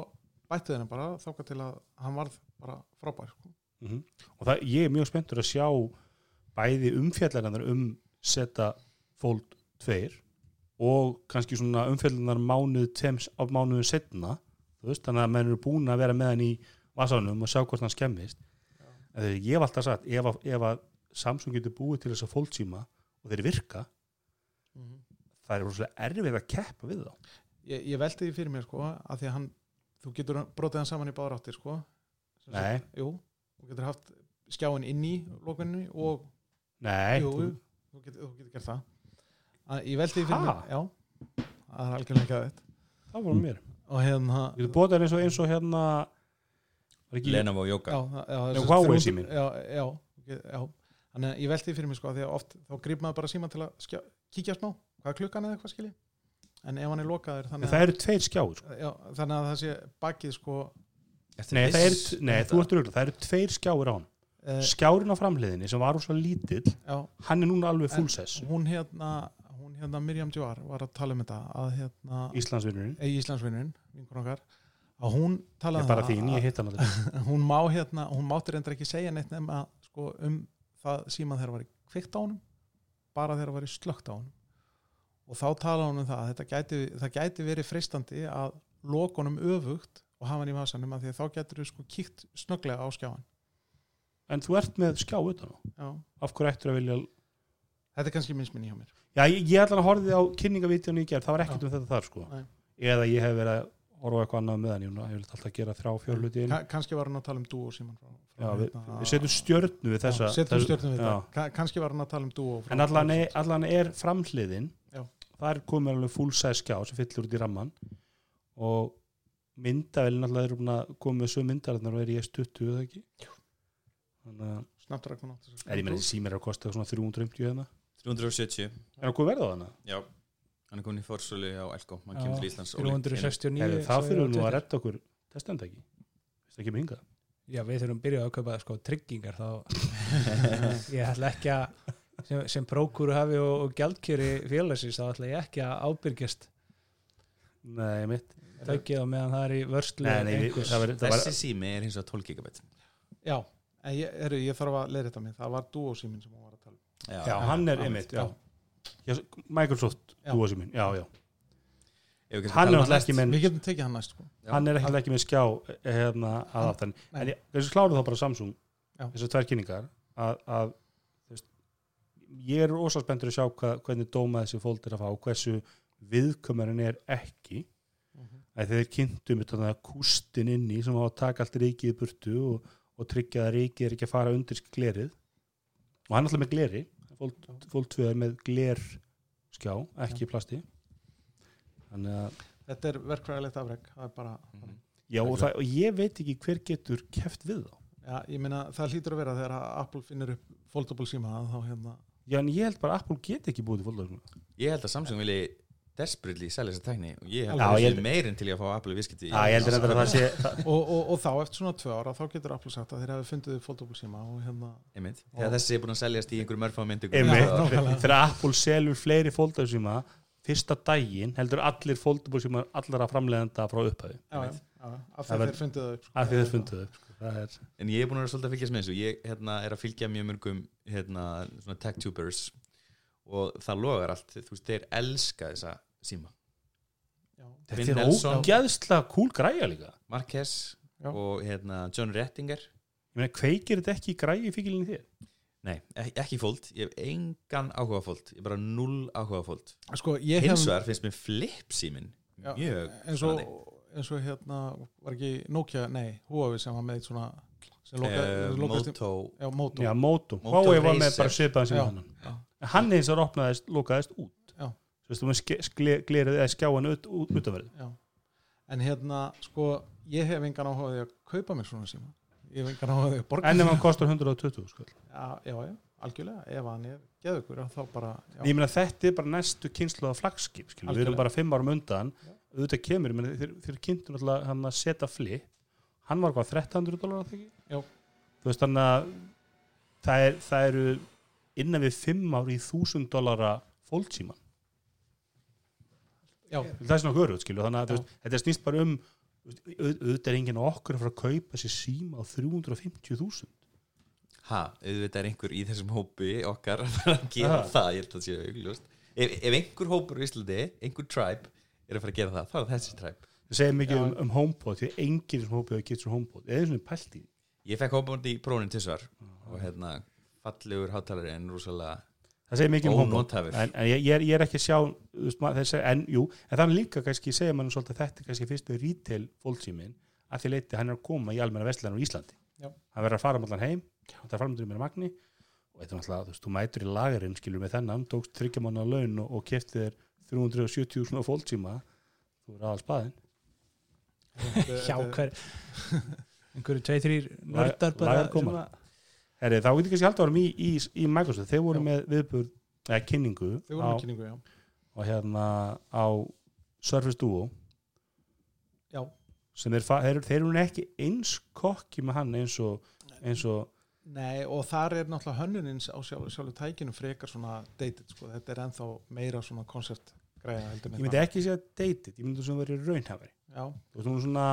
bættu þeirna bara þáka til að hann varð bara frábær sko. mm og það, ég er mjög spenntur að sjá bæði umfjallarinnar um seta Fold 2 og kannski svona umfjallarinnar mánuð tveim- á mánuðu setna veist, þannig að menn eru búin að vera með hann í vasanum og sjá hvort hann skemmist. Ég hef alltaf sagt ef að, ef að Samsung getur búið til þess að Fold síma og þeir virka það er rosalega erfið að keppa við þá ég, ég velti því fyrir mér sko, að því að hann þú getur brotið hann saman í báðar áttir sko. Nei. sagt, jú, þú getur haft skjáin inn í lokunni og Nei, jú, þú, þú, getur, þú getur gert það að, ég velti því fyrir Ha? mér já, það er algjörlega ekki að þetta það var mér og hérna Þú getur búið það eins og, eins og hérna var ekki, Lenovo Yoga já, Huawei síminn. já, já, já þannig að ég velti því fyrir mér sko að því að oft þá grýp maður bara síma til að skjá, kíkja smá hvað er klukkan eða eitthvað skilji? En ef hann er lokaður þannig það eru tveir skjáir sko. já, þannig að það sé bakið sko. Nei, það er, nei þú ert röglega, það eru tveir skjáir á hann. Uh, skjárin á framhliðinni sem var úr svo lítill já, hann er núna alveg En full size hún hérna hún hérna Mirjam Djóar var að tala um þetta að hérna Íslandsvinnurinn í Íslandsvinnun vinkur okkar. Að hún talaði er bara þín, ég hitt hann aldrei. hún má hérna, hún mátti reyndar ekki segja neitt nema sko, um það síma þegar var í kvikt á honum bara þegar var í slögt á honum og þá talaði hún um það að þetta gæti, það gæti verið freistandi að lokunum öfugt og hafa hann í vasanum að því að þá getur þú sko kíkt snögglega á skjáin en þú ert með skjá utan á Já. af hverju ættir að vilja þetta er kannski minnsminni hjá mér já, ég, ég ætla að horfið á kynningavídeónu í gerð það var ekkert Já. um þetta þar sko Nei. eða ég hef verið að horfa eitthvað annað með hann ég vil alltaf gera þrjá fjörluti Ka kannski var hann að tala um dúo síman frá, frá já, við, hérna- við setjum stjörnu við þessa setjum stjörnum við það Ka kannski var hann að tala um frá- en allan er, framhliðin. Það er komið alveg full size skjá sem fyllir út í ramman og myndavælin alltaf er að koma með svo myndavelnar og er ég stuttu eða ekki? Þannig að Snapdragon 866 er ég með þessi símir að kosta svona 350 eða 370 er það hvað verða á hana? Já, hann er komin í fórsölu á Elko. Hann Já, kemur til Íslands 369 Heru, það fyrir nú að redda okkur. Testenda ekki. Það ekki með hingað? Já, við þurfum byrjað að kaupa sko tryggingar þá ég ætla ekki að sem, sem prókúru hafi og, og gjaldkjöri félagsins þá ætla ég ekki að ábyrgjast nei, mitt taukið á meðan það er í vörslu nei, nei, við, það var, það var, Þessi sími er hins vegar 12 gigabit Já, en ég, heru, ég þarf að leira þetta mig það var dúo símin sem hún var að tala um já, hann er já, einmitt já. já. Já, Microsoft Já. dúa síminn, já, já hann er næst. ekki með Við getum tekið hann næst sko. Já. hann er ekki, ekki með skjá hérna að aftan en ég- þessu kláru þá bara Samsung Já. þessar tvær kynningar að, að ég er ósað spenntur að sjá hvað, hvernig dóma þessi fólk er að fá hversu viðkömurinn er ekki. Að þeir kynntum þetta kústin inni sem á að taka allt ríkið í burtu og, og tryggja að ríkið er ekki að fara undir glerið. Og hann er alltaf með gleri. Fólk, er með glerskjá ekki plasti. Þannig að Þetta er verkfræðilegt afreg bara, Mhm. Já, og, það, og ég veit ekki hver getur keft við þá. já, ég meina það hlýtur að vera þegar Apple finnur upp foldable síma þá hérna Já, en ég held bara að Apple get ekki búið til fólkdagsum. Ég held að Samsung vilji desperately selja þessa tekni og ég held að það sé meirinn til ég að fá Apple viðskipti. Já, ég heldur að það sé, það, og, og, og þá eftir svona tvö ára þá getur Apple sagt að þeir hafi fundið upp foldable síma og hérna. Þegar þessi er búin að seljast í einhverjum nákvæmlega. þegar Apple selur fleiri fólkdagsíma, fyrsta daginn heldur allir fólkdagsíma allara framleiðenda frá upphæðu, já, já, já, af því þeir fundið er, En ég er búin að vera svolítið að fylgjast með þessu Ég hérna, er að fylgja mjög mörgum hérna, svona tech-tubers og það logar allt þú veist, þeir elska þessa síma Já. þetta er ógæðslega cool græja líka. Marquez Já. og hérna, John Rettinger Ég meina, kveikir þetta ekki í græju í fíkilinni þér? Nei, ek- ekki fóld, ég hef engan áhuga fóld Ég hef bara null áhuga fóld sko ég hef Hins vegar finnst mér flip símin Já, mjög eins og, spennandi. Eins og hérna var ekki Nokia, nei, Huawei sem var með eitt svona sem loka, lokast Moto já, Moto Já, Moto. Moto Huawei var með bara svipaðan sem Já. hann. En Hann eins og opnaðist, lokaðist út. Þú veist, þú skle- glerið eða skjáan ut, ut, utanverðu. já. en hérna, sko ég hef engan áhugaði að kaupa mér svona síma ég hef engan áhugaði að borga En ef hann kostar 120, sko. já, já, já, algjörlega, ef hann er geðugur þá bara, já, Ég meina þetta er bara næstu kynslu af flagskip skilur. við erum bara fimm árum undan Já. Auðvitað kemur, ég meina, þeir, þeir kynntu náttúrulega hann að setja flip hann var hvað 1300 dólar þegar Já. þú veist þannig að það, er, það eru innan við fimm ári í 1000 dólara fólksíman, já, það er svona hverjum skilur, þannig að veist, þetta snýst bara um auðvitað er enginn okkur að fara að kaupa sér síma á 350.000 Ha, auðvitað er einhver í þessum hópi okkar að fara að gera Ha. það, ég held að það sé augljóst. Ef, ef einhver hópur í Íslandi, einhver tribe er að fara að gera það, þá er það þessi tribe það segir mikið um, um HomePod því að enginn sem HomePod hefur gett sér HomePod. Eða svona pælt í. Ég fekk hópandi í prónin tvisvar og hérna, fallegur hátalari en rúsalega það segir mikið um HomePod. en, en ég, ég, er, ég er ekki að sjá veist, þessi, en jú, en þannig líka kannski segja mann svolítið að þetta er kannski fyrstu retail fólksýmin að því leiti hann er að koma í almenna vestlæðan á Íslandi. Já. hann verður að fara um allan heim það er framöndur með magni og þetta er náttúrulega, þú veist, þú mætur í lagarinn skilur með þennan, tókst þryggja manna laun og, og kefti þér 370 svona fólksýma þú er aðal spaðin hjá hver einhverju tvei, þrýr nördar bara að- Heri, þá getur kannski haldið að varum í, í, í Microsoft. Þeir voru Já. með viðbúr eða kynningu á, með kynningu, já. og hérna á Surface Duo. Já, sem þeir, þeir, þeir eru nú ekki eins kokki með hann eins og, eins og Nei, og þar er náttúrulega hönnunins á sjálf, sjálfu tækinu frekar svona dated, sko, þetta er ennþá meira svona konceptgræða heldur en ég myndi ekki segja dated, ég myndi svona verið raunhafari Já, og svona svona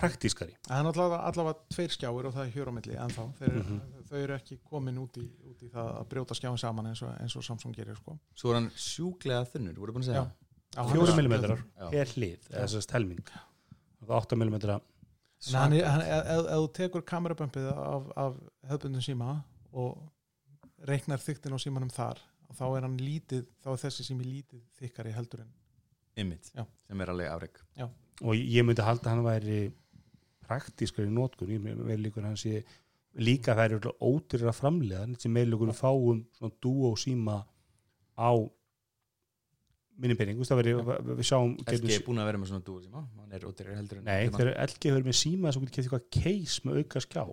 praktískari. Það er náttúrulega allavega tveir skjáir og það er hér á milli ennþá, þeir, Mhm. þau eru ekki komin út í, út í það að brjóta skjáin saman eins og, eins og Samsung gerir, sko. Svo er hann sjúklega þunnur, voru búin að segja? Já. Fjóri er- hlið, eða þess að helming. Og það 8 millimetra Er- hann, ef, þú tekur kamerabömpið af, af hefðbundum síma og reiknar þyktin á símanum þar þá er hann lítið, þá er þessi sími lítið þykkari heldur en Ymmit, Já. sem er alveg afreg og ég myndi halda að hann væri praktískari í notkun. Ég með líkur hann sé líka það eru ótyrir að framlega sem með líkur við fáum svona dúo síma á minni pening, það veri, við, við sjáum LG er búin að vera með svona dúr síma er nei, þegar LG hefur með síma sem getur kæft eitthvað case með auka skjá.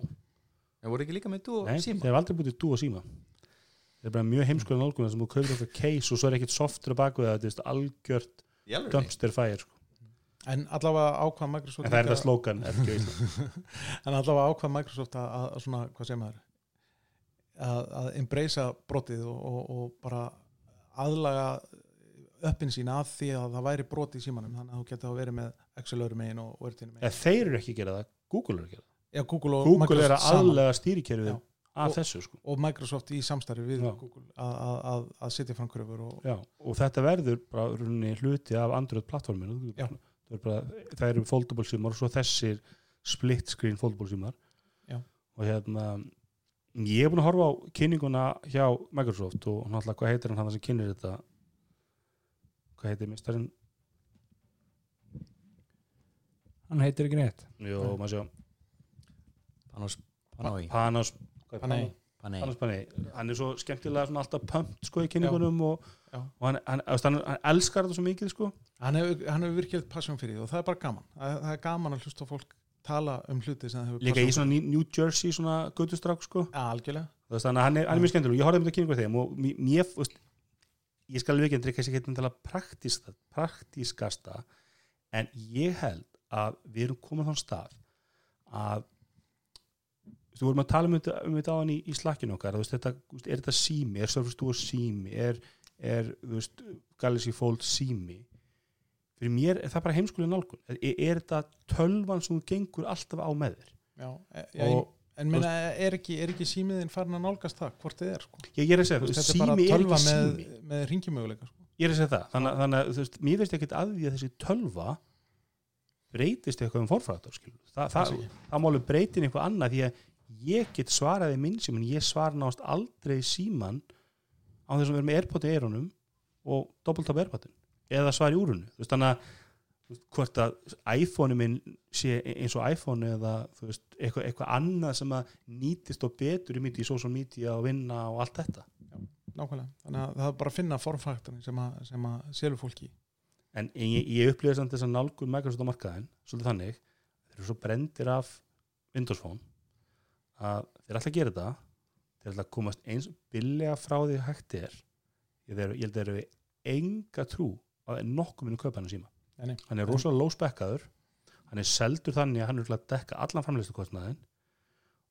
Það voru ekki líka með dúr nei, síma? þeir hefur aldrei búið dúo síma. Það er bara mjög heimskulega nálguna sem þú kaupir eitthvað case og svo er ekkert softur á baku það, þetta er alveg dumpster fire sko. en allavega ákvað Microsoft en það er það slókan en allavega ákvað Microsoft að, að, að svona, hvað segir maður? Að, að embracea brotið og, og, og bara aðlaga öppin sín að því að það væri broti í símanum þannig að þú getur að vera með Excel öðrum megin og Wordinu megin ja, þeir eru ekki að gera það, Google er að gera það Já, Google og Google Microsoft að saman aðlega stýrikerfið Já. af Og- þessu sko. og Microsoft í samstarfi við Já. Google að, að, að, að setja fram kröfur og, Já, og þetta verður bara runni hluti af Android plattforminu Já. það, er eru foldable símar og svo þessir split screen foldable símar Já. og hérna ég er búin að horfa á kynninguna hjá Microsoft og náttúrulega hvað heitir hann hann sem kynir þetta hvað heitir mistarinn hann heitir ekki neitt. Nei. maður sjá. Panos Panoi Panos hvað Panay. Panei Panos Panay hann er svo skemmtilega svona alltaf pumpt sko í kynningunum og, Já. og hann, hann, hann, hann elskar þetta svo mikið sko. Hann hefur, hann hefur virkið passion fyrir því og það er bara gaman. Það, það er gaman að hlusta á fólk tala um hluti sem það hefur líka í svona New- Jersey svona gödustrák sko. Algjörlega. Þannig að hann er, hann er mjög skemmtileg og ég horfði um þetta kynningu þeim og mér, ég skal alveg ekki sér ekki að praktíska, praktískasta en ég held að við erum komin á þann stað að þú við vorum að tala um þetta, um þetta á hann í, í slakkinu okkar veist, þetta, er þetta sími, er Duo sími er, er Galaxy Fold sími? Fyrir mér er það bara heimskulega nálgun. Er, er þetta tölvan sem gengur alltaf á með þér? Já, e- já, og en minna, er, ekki, er ekki símiðin farin að nálgast það hvort þið er sko. ég, ég er að segja, er sími er tölva ekki með, sími með ringjumöguleika sko. ég er að segja það þannig, að- þannig að þú veist, mér veist ekki að því að þessi tölva breytist eitthvað um forfrættur það, það, það málu breytin eitthvað annað því að ég get svaraði minn sem ég svar nást aldrei síman á þessum við erum með airpod í eyrunum og doppeltap airpodin eða svar í úrunu þú veist, þannig að veist, hvort að iPhone minn sé eins og iPhone eða veist, eitthvað, eitthvað annað sem að nýtist og betur í myndi í social media og vinna og allt þetta nákvæmlega, þannig að það er bara að finna formfaktorin sem að, sem að selur fólki en ég, ég upplýði samt þess að nálgun Microsoft á markaðin, svolítið þannig þeir eru svo brendir af Windows Phone að þeir að gera þetta þeir að komast eins billega frá því hægt er ég, held að þeir eru enga trú að nokkuð minu kaupa hann síma. Nei, hann er rosalega lóspekkaður hann er seldur þannig að hann er örugglega að dekka allan framleystukostnaðin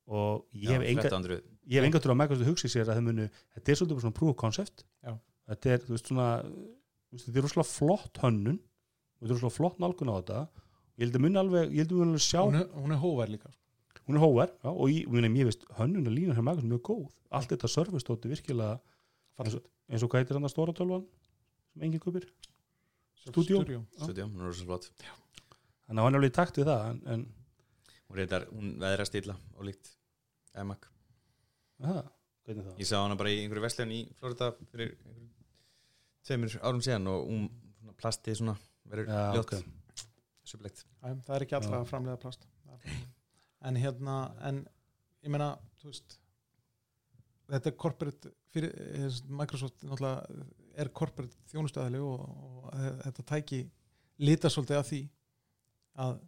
og ég hef enga, 1300 ég hef enga trú að Microsoft hugsi sér að þeir munu þetta er svolítið bara svona proof of concept. Já. þetta er, þú veist, svona þetta er rosalega flott hönnun. Þetta er rosalega flott nálgun á þetta. Ég held að muni alveg, ég held að muni alveg sjá hún er, hún er hóvær líka sko. hún er hóver já, og ég, muni, ég veist, hönnun er lína hér Microsoft mjög góð, allt þetta service stóti virkilega eins og, eins og hvað heitir hann að stóra tölvan sem enginn kupir, Studio. Studio. Studio, hún er rosa flott. Þannig að hann er alveg í takt við það en, en hún reyndar, hún veðra stilla og líkt það? ég sá hana bara í einhverju vestlun í Florida fyrir tveimur árum síðan og hún svona plastið svona verður ljótt ok. Súblegt. Æ, það er ekki allra framlega plast en hérna en ég meina, þú veist þetta er corporate fyrir, eh, Microsoft er corporate þjónustæðali og, og þetta tæki lita svolítið af því að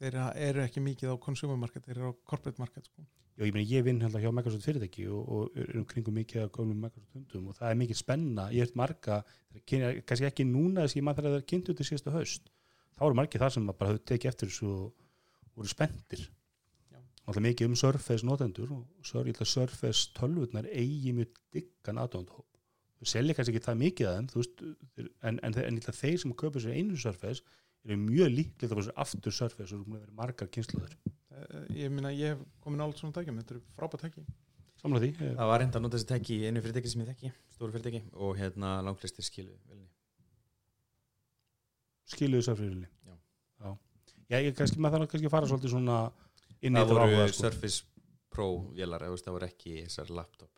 þeir eru ekki mikið á consumer market, þeir eru á corporate market sko. Já, ég, meni, ég vinn hérna hjá Microsoft fyrirtæki og, og er um kringum mikið að komum Microsoft hundum og það er mikið spenna, ég hef marga kannski ekki núna þess að ég maður þegar það er kynntu til síðasta haust, þá eru margir þar sem bara höfðu tekið eftir þessu og voru spenntir. Alltaf mikið um Surface notendur og held að Surface tölvurnar eigi mjög diggan aðdóndhóp þú selja kannski ekki það mikið að þeim veist, en, en, en, að þeir sem kaupa sér einu Surface eru mjög líklegt að fá sér aftur Surface og það er verið margar kynsluður ég minna ég hef komin álut svona tækjum þetta eru frábært tæki samlega því, eh, Það var reynda að nota þessi tæki í einu fyrirtæki sem ég þekki, stóru fyrirtæki og hérna langflestir skilu velni. skiluðu Surface Já. Já. Já, ég kannski, maður þarf kannski að fara svolítið svona inn í Það þetta voru áhuga, sko. Surface Pro vélar, það voru ekki þessar laptop.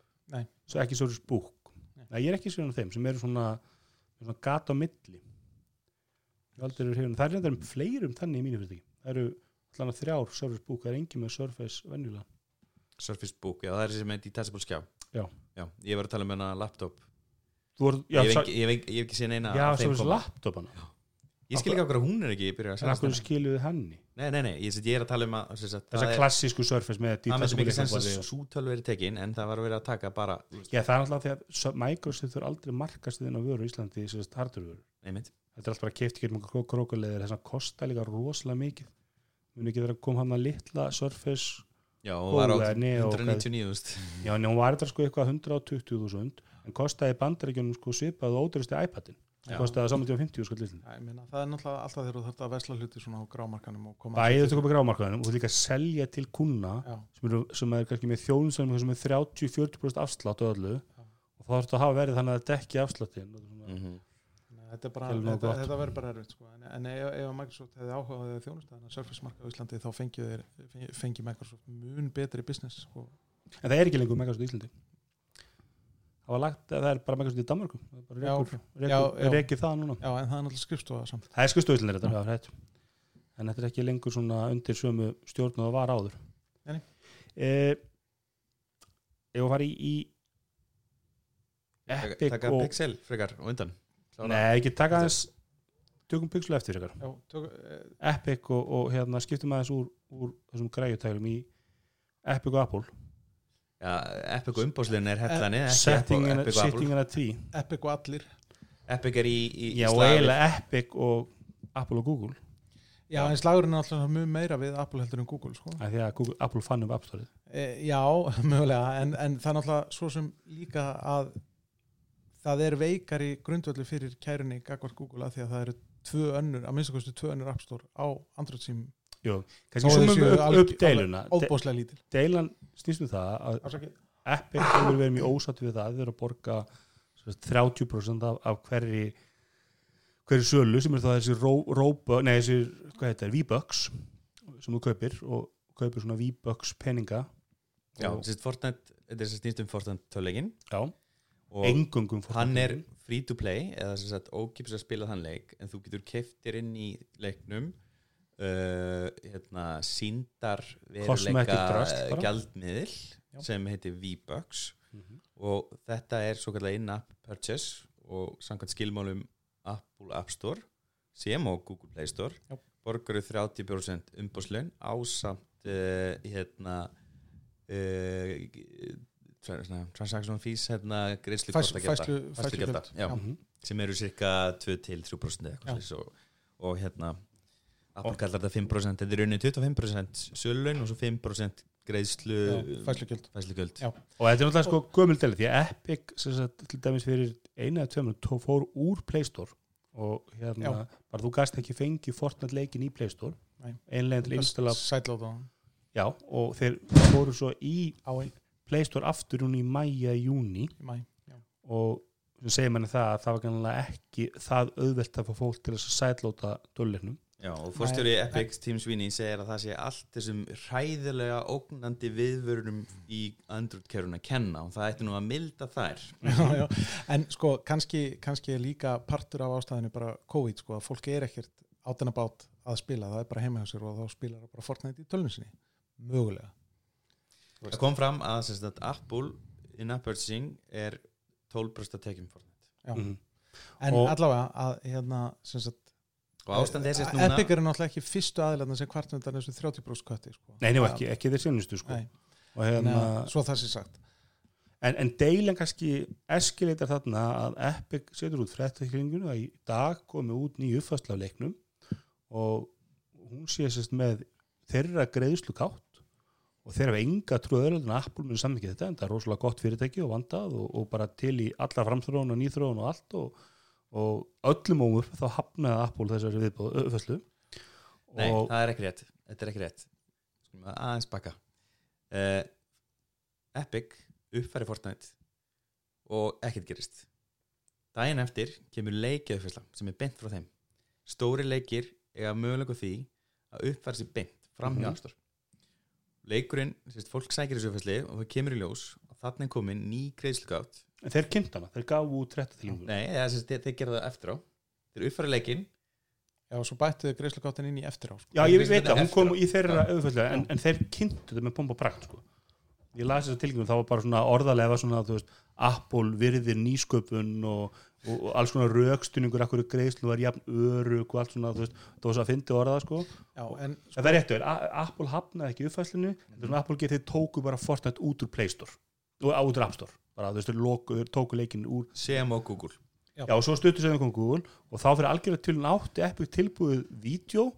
svo ekki Surface Book Nei. Nei, ég er ekki um þeim sem eru svona, svona gata á milli það er reyndar um fleirum þannig í mínu fyrirtæki það eru allan að þrjár Surface Book það er engin með Surface venjulega. Surface Book, já það er þessi með detachable skjá. Já. Já, ég var að tala um hana laptop. Þú voru, já, ég, hef ekki, ekki, ekki séð neina já af þeim Surface koma. laptopana Ég skil ekki okkur að hún er ekki byrjað að en af hverju selja skiluðu henni? Nei, nei, nei, ég, ég er að tala um að sem sagt, þessa það er- klassísku Surface með það með sem ekki sens að líknarborði og- sútöl verið tekin en það var verið að taka bara Já, það er alltaf því að Microsoft þurfa aldrei markast þinn á vöru í Íslandi í sérst hardurvöru einmitt, þetta er alltaf bara keift ekki um kró krókulegir þess að kosta líka rosalega mikið muni ekki vera að koma hann að litla Surface já og var á Góða, Neo, 199 þúst Já, en hún var þetta sko eitthvað 120.000 en kostaði bandaríkjunum sko svipað og ódýrasti iPadin. Já. kostaði saman tíma 50 sko lillin Já, ég meina, það er náttúrulega alltaf þegar þú þarft að vesla hluti svona á grámarkanum og koma Bæðið þetta komið grámarkaðinum og þú líka að selja til kuna sem, eru, sem er kannski með þjóðum sem er 30-40% afslátt og öllu. Já. og þá þarf þetta að hafa verið þannig að dekki afsláttin og svona- Mhm. þannig að þetta er þetta, þetta verður bara erfitt sko. en, en ef, ef Microsoft hefði áhugaði að þjónusta þannig að Surface marka á Íslandi þá fengi, þeir, fengi, Microsoft mun betri business og en það er ekki lengur Microsoft í Íslandi. Það var lagt að það er bara Microsoft í Danmarku það er rekið það núna. Já, en það er náttúrulega skrifstofa samt. Það er skustu Íslandi þetta, já, rétt. en þetta er ekki lengur svona undir sömu stjórn og var áður. Nei, nei. eh, ég var að fara í, í Epic taka og Pixel frekar og undan. Nei, ekki taka aðeins tökum pixel eftir tök, eh, Epic og, og hérna skiptum aðeins úr, úr þessum græjutælum í Epic og Apple. Já, Epic og umbóðsliðin er hellanni ekki setting Epic and, og Apple. setting and a T Epic og allir. Epic er í, í, í Já, og slag við- eiginlega Epic og Apple og Google. Já, Já. en slagurinn er alltaf mjög meira við Apple heldur en Google sko. af því að Google, Apple fann um App Store e, Já, mögulega en, en það er náttúrulega svo sem líka að það er veikari grundvöldu fyrir kærunni gagvart Google að því að það eru tvö önnur, að minnst kostu tvö önnur App Store á Android sim Jú, Þó kannski sumum séu upp, upp deiluna De, óbóðslega lítil. Deilan snýst um það að Afsakið. Epic hefur verið mjög ósatt við það þeir eru að borga sagt, 30% af, af hverri hverju sölu sem er það þessi ró- rópa, nei þessi, hvað heitir, V-Bucks sem þú kaupir og kaupir svona V-Bucks peninga. Já, og, þessi Fortnite þetta er sem snýst um Fortnite töluleikin já, engungum hann er free to play eða sem sagt ókipis að spila þann leik en þú getur keftir inn í leiknum uh, hérna, síndar veruleika Já. sem heitir V-Bucks Mhm. og þetta er svo kallar in-app purchase og samkvæmt skilmálum Apple App Store sem og Google Play Store Já. borgaru 30% umbúslun ásamt uh, hérna uh, transaction fees hérna greiðslu Fæs, kortagjalda, fæslu, fæslu færslugjalda, gjöld. já, Mhm. sem eru cirka 2-3% eða Já. eitthvað svoleiðis og, og hérna Apple kallar þetta 5% þetta er raunin 25% sölun og svo 5% greiðslu fæslugjöld og þetta er náttúrulega sko gömul deli því að Epic sem sagt, til dæmis fyrir einu eða tveimur tó fór úr Play Store og hérna Já. bara þú gast ekki fengið Fortnite leikin í Play Store Nei. einlegin til já og þeir fóru svo í í Play Store aftur hún í mæja júni mæ já. og sem segir manni það að það var kannlega ekki það auðvelt að fá fólk til þess að sætlóta dölleiknum Já, og fórstjóri Epic Team Sweeney segir að það sé allt þessum hræðilega ógnandi viðvörunum í Android-kerfuna að kenna og það ætti nú að milda þær. Já, já. en sko kannski, kannski er líka partur af ástæðinu bara COVID sko að fólk er ekkert átina bát að spila, það er bara heima hjá sér og þá spilar það bara Fortnite í tölunum sinni. Mögulega Það kom fram að, sem sagt, Apple in-app purchasing er 12% tekjum Fortnite Já. Mhm. en Og- allavega að hérna sem sagt og ástand er sérst núna Epic er náttúrulega ekki fyrstu aðilarna sem kvart undan þessu 30% kötti sko. nei, nefnum ekki, ekki þeir sinnustu sko Nei. hérna að- svo það sé sagt En, en deilan kannski eskilitar þarna að Epic setur út fréttakringinu að í dag komi út nýju uppfærsla af leiknum og hún sé sérst með þeirra greiðslu kátt og þeir hafa enga trúður en Apple muni samvikið þetta en það er rosalega gott fyrirtæki og vandað og, og bara til í alla framþróun og nýþróun og allt og, og öllum ómur þá hafnaði Apple þessari viðbóð öfæslu Nei, það er ekki rétt. Þetta er ekki rétt. Aðeins baka. Uh, Epic uppfæri Fortnite og ekkert gerist. Daginn eftir kemur leikjaðfærsla sem er beint frá þeim. Stóri leikir eiga mögulega því að uppfæra sér beint fram hjá mm -hmm. Leikurinn, sérst, fólk sækir þessu uppfærsli og það kemur í ljós og þarna er komin ný greiðslugátt. En þeir kynnt hana, þeir gáfu út 30 þýlingur Nei, eða, sérst, þeir, þeir gera það eftir á. Þeir uppfæra leikinn. Já, og svo bættuðu greiðslugáttin inn í eftir á sko. Já, ég Þeir veit vissu að hún kom í þeirra auðvitað en, en þeir kynntu þetta með pompa prakt sko. ég las þess að tilgjum þá var bara svona orðalega svona, þú veist, Apple virðir nýsköpun og, og, og alls konar rökstunningur akkur greiðslu var jafn örug og allt svona, þú veist, það var svo að fyndi orða sko. Já, en en það er réttu, A- Apple hafnaði ekki uppfæslinu, mm -hmm. Apple getið tóku bara Fortnite út úr Play Store og út úr App Store, bara þú veist, tóku leikin úr sem á Google Já. Já, og svo stuttur sem kom Google og þá fyrir algjörða til átti Epic tilbúið vídeo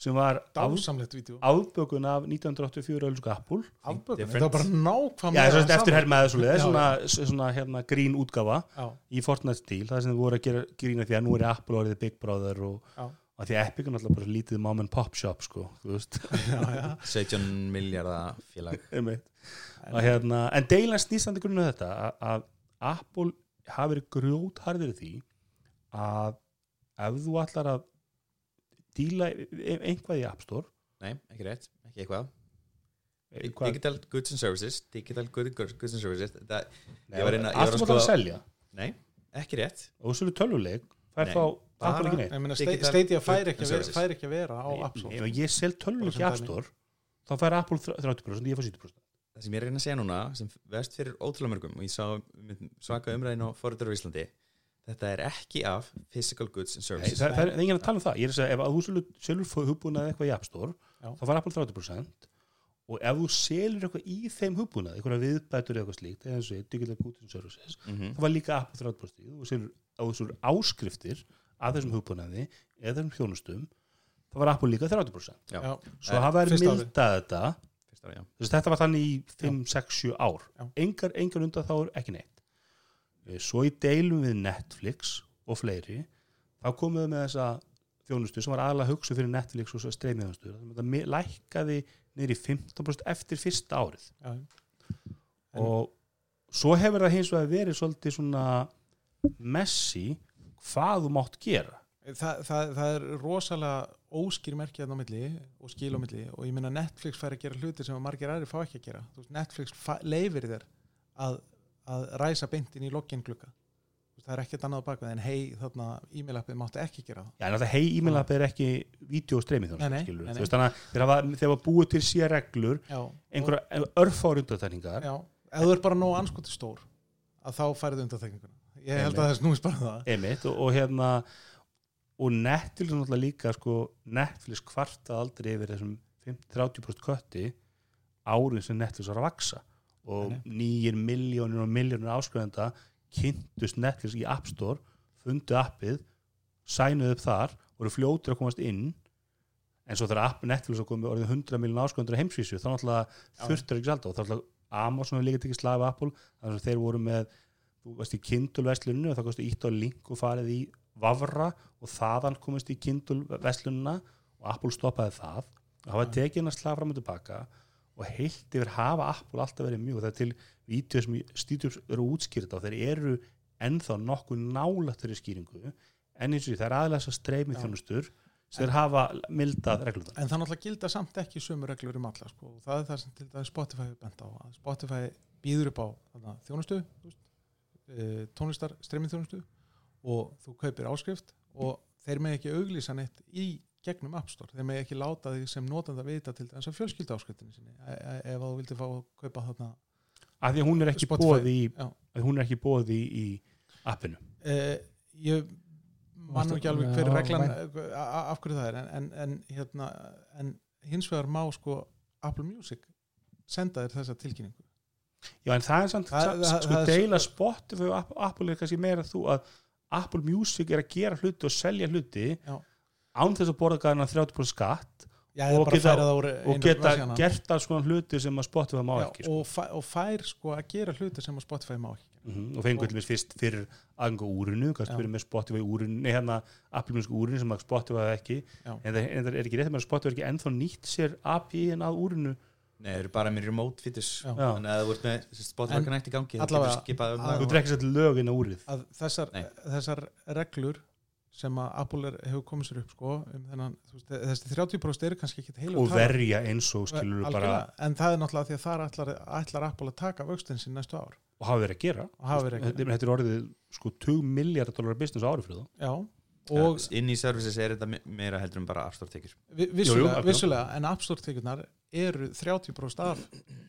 sem var afbökun af 1984 ölsku Apple Afbökun, Difference. það var bara nákvæmlega eftir hermaði svo leið svona, svona hérna, grín útgafa Já, í Fortnite stíl, það sem þið voru að gera grína því að nú er Apple orðið Big Brother og, og því að Epic er náttúrulega bara lítið mom and pop shop sko, þú veist. Já, já. 17 miljardar félag. Einmitt. og hérna, en deilan snýstandi grunna þetta að, að Apple hafi verið grjótharðir því að ef þú ætlar að díla e- einhvað í App Store. Nei, ekki rétt, ekki eitthvað. Eitthvað, Digital Goods and Services Digital Good- Goods and Services þetta, Nei, ég var að- ég var að allt sem þú ætlar að selja. Nei, ekki rétt. Og þú svolítið tölvuleik fær Nei, þá Apple ekki neitt. Ég meina, Digital Stadia fær ekki, að vera, Services. fær ekki að vera á App Store. Ef ég sel tölvuleik í Bara App sem Store þá fær Apple 30% ég fær 70% Það sem ég er að reyna að segja núna sem vest fyrir ótrúlega mörgum og ég sá svaka umræðin á Forður á Íslandi þetta er ekki af Physical Goods and Nei, Services. það, það er enginn að tala um það. Ég er að segja ef að þú selur- selur hugbúnað eitthvað í App Store Já. þá fær Apple 30% og ef þú selur eitthvað í þeim hugbúnað eitthvað viðbætur eða eitthvað slíkt eða eins og Digital Goods and Services mm þá var líka Apple 30% og selur á þessur áskriftir að þessum hugbúnaði eða þessum þjónustum þá var Apple líka 30% Já, svo fyrsta árið. mildað þetta Þess, þetta var þannig í 5, 6, 7 ár. Engar, engar undan þá er ekki neitt svo í deilum við Netflix og fleiri þá komum við með þessa þjónustu sem var aðalega hugsu fyrir Netflix og streymiðjónustu mi- lækkaði í 15% eftir fyrsta árið. Já, En- og svo hefur það hins vegar verið svolítið svona messi hvað þú mátt gera. Þa, það, það er rosalega óskýr merki hérna á milli og skil á milli. Og ég meina Netflix fær að gera hluti sem margir aðri fá ekki að gera. Veist, Netflix leifir þér að, að ræsa beintin í Þú veist, það er ekkert annað bakvið en hei þarna e-mail-appið máttu ekki gera það. Já, en það hei e-mail app er ekki veist þannig að þeir hafa, búið til sér reglur Já, einhverja örfári undatækningar já, ef þú er bara nóg anskoti stór að þá færðu undanþekninguna Ég held að það snúist bara um það. Einmitt og, og hérna og Netflix náttúrulega líka sko, Netflix kvartað aldrei yfir þessum 50-30% kötti árin sem Netflix var að vaksa og nýjir miljónir og miljónir áskrifenda kynntust Netflix í App Store fundu appið, sænuð upp þar voru fljótir að komast inn. En svo þegar app Netflix var komið orðið 100 miljónir áskrifendur á heimsvísu þá náttúrulega þurftur ekki salda og þá náttúrulega Amazon hefur líka tekið slafi Apple þannig að þeir voru með þú veist í Kindle versluninu og það kosti ítt á link og farið í Vavra og þaðan komist í Kindle verslunina og Apple stoppaði það. Og hafa tekið hennar slag fram og tilbaka. og heilt yfir hafa Apple alltaf verið mjög og það er til vídeo sem stýtjum eru útskýrta og þeir eru ennþá nokkuð nálægt þeirri skýringu en eins og því það er aðlega þess að streymi þjónustur sem hafa mildað reglum En það náttúrulega gilda samt ekki sömu reglur um alla sko. og það er það sem til dæmis Spotify bent á að Spotify býður upp á þarna, þjónustu þú veist, e, tónlistar streaming þjónustu og þú kaupir áskrift og þeir með ekki auglýsa neitt í gegnum App Store, þeir með ekki láta því sem notanda vita til þess að fjölskylda áskriftinni sinni e e ef þú vildi fá að kaupa þarna af því að hún er ekki Spotify, bóð í, já. að hún er ekki bóð í, í appinu. E, ég man nú ekki alveg hver Já, reglan a- af hverju það er en, en, en, hérna, en hins vegar má sko Apple Music senda þér þessa tilkynningu. Já, en það er samt, Það- það, sko það deila Spotify og Apple, Apple er kannski meira þú að Apple Music er að gera hluti og selja hluti Já. Án þess að borða gæðina 30% skatt Já, Og geta- og geta gert alls konar hluti sem að Spotify má Já, ekki sko. og, fæ, og fær sko að gera hluti sem að Spotify má ekki. Mhm, og fengur til þess fyrst fyrir aðgang á úrinu, kannski Já. fyrir með Spotify úrinu, nei hérna Apple Music úrinu sem að Spotify ekki. En það, en það er ekki rétt að Spotify er ekki ennþá nýtt sér API-in að úrinu. Nei, það eru bara með remote. Þannig að það voru með Spotify En Connect í gangi allavega- getur skipað um að- það. Þú drekkir sér til lögin á úrið. Að þessar, Nei. þessar reglur sem að Apple er, hefur komið sér upp sko, um þennan, þú veist, þessi 30% eru kannski ekki heila og verja eins og skilur bara en það er náttúrulega því að það ætlar, ætlar Apple að taka vöxtin sín næstu ár. Og hafa verið að gera. Verið að þetta þetta er orðið sko 2 miljardar dólar business ári fyrir það já, og og inn í services er þetta me- meira heldur en bara App Store tekjur. Vissulega, algjörlega. vissulega en App Store tekjurnar eru 30% af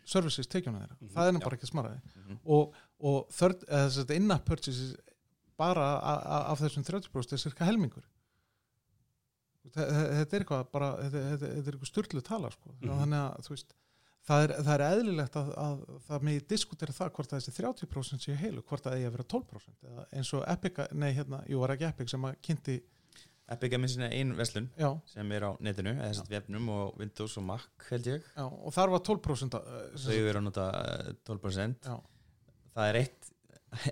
services tekjurnar þeirra, Mhm. það er nú Já. bara ekki smaraði Mhm. og, og third, að in-app purchases bara af þessum 30% er cirka helmingur Þe- þe- þetta er eitthvað bara, þetta, þetta, þetta er eitthvað styrlu tala sko. Mhm. þannig að þú veist það er, það er eðlilegt að, að það megi diskutera það hvort að þessi 30% séu heilu, hvort það eigi að vera 12% eða eins og Epic, nei hérna, jú var ekki Epic sem að kynnti, Epic er með sinna ein verslun já, sem er á netinu, eða þess að vefnum og Windows og Mac held ég já og þar var 12% að, uh, sem þau eru að nota eh, 12% Já. það er eitt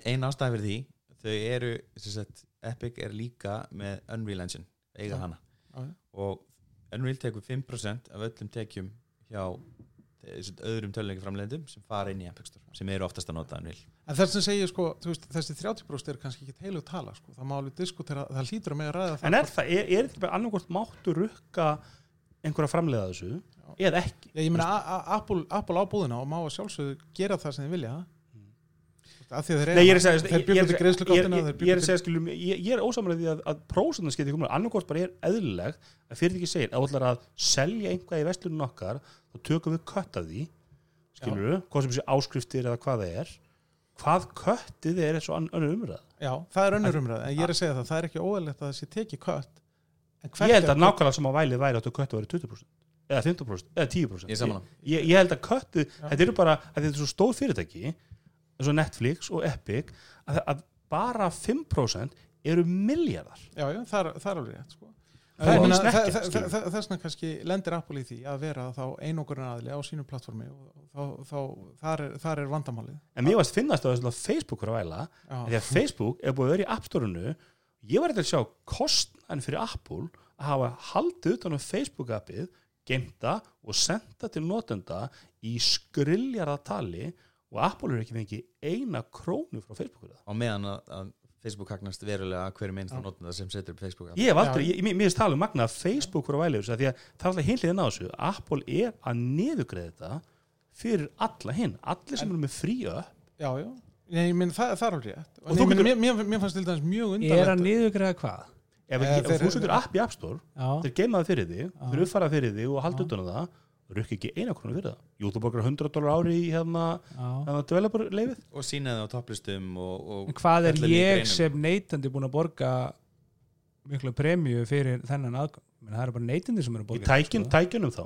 ein ástæð fyrir því þau eru, sem sagt, Epic er líka með Unreal Engine, eiga Já. hana. Já, já. og Unreal tekur 5% af öllum tekjum hjá eh, sem sagt, öðrum töluleikaframlegendum sem fara inn í Epic Store sem eru oftast að nota Unreal. En þess að segja sko, þú veist, þessi 30% er kannski ekki heilu tala, sko, það má alveg diskutera það hlýtur að með að ræða það. En er það, er, er þetta bara annarkvort máttu rukka einhverja framleiða þessu? Eða ekki? Já, ég meina, Apple, Apple á búðina og má að sjálfsögðu gera það sem þið vilja. af því að þeir Nei, ég er að segja, ég- er að segja, skilum, ég, ég er ósamlega því að, að prósendan skeiði komið, annarkvort bara er eðlileg að fyrir ekki segir, að þú ætlar að selja einhvað í vestlunum okkar, þá tökum við kött af því, skilur við, hvað sem sé áskriftir eða hvað það er, hvað köttið er eins og önnur umræð. Já, það er önnur umræð, en ég er að segja það það er ekki óæðilegt að það sé tekið kött Ég held að nákvæmlega sem að vælið væri að vera 20%, eða 15%, eða 10%. Ég sammála. Ég, ég held að köttið, þetta eru bara, að þetta er svo stóð fyrirtæki, eins og Netflix og Epic, að, að bara 5% eru miljardar. Já, já, það er, er alveg rétt sko. Það Það er er víst ekkert, Þess skilur. vegna kannski lendir Apple í því að vera þá einogurinn aðli á sínu plattformi og þá, þá þar, er, þar er vandamálið En mér varst finnast að þess að Facebook var að væla því að Facebook er búið að vera í App Store-unu ég var eitthvað að sjá kostnæn fyrir Apple að hafa haldið utan á Facebook-appið, gemta og senda til notenda í skriljarða tali og Apple er ekki fengið eina krónu frá Facebook fyrir það. á meðan að, að Facebook hagnast verulega að hverju minnst að notenda sem setur upp Facebook. Ég hef aldrei, ég, mér finnst tala um magna að Facebook var að væla þessu af því að það er alltaf hinliðin á þessu Apple er að niðugreða þetta fyrir alla hinn, allir sem eru með fríu já, já. Ég, ég minn, það, það er alveg rétt Og og getur- mér, mér, mér fannst til dæmis mjög Ég er að niðugræða hvað? ef, Eh, þú setur app í App Store þeir geimaði fyrir því, Já. þeir uppfara fyrir því og halda utan á það, rukki ekki eina krónu fyrir það Jú, þú borgar 100 dólar ári í hérna, hérna developer leifið og sína það á topplistum og, og En hvað er í ég sem neytandi búin að borga miklu premju fyrir þennan aðgang? Það eru bara neytandi sem eru að í borga tækjun, þetta, tækjunum þá.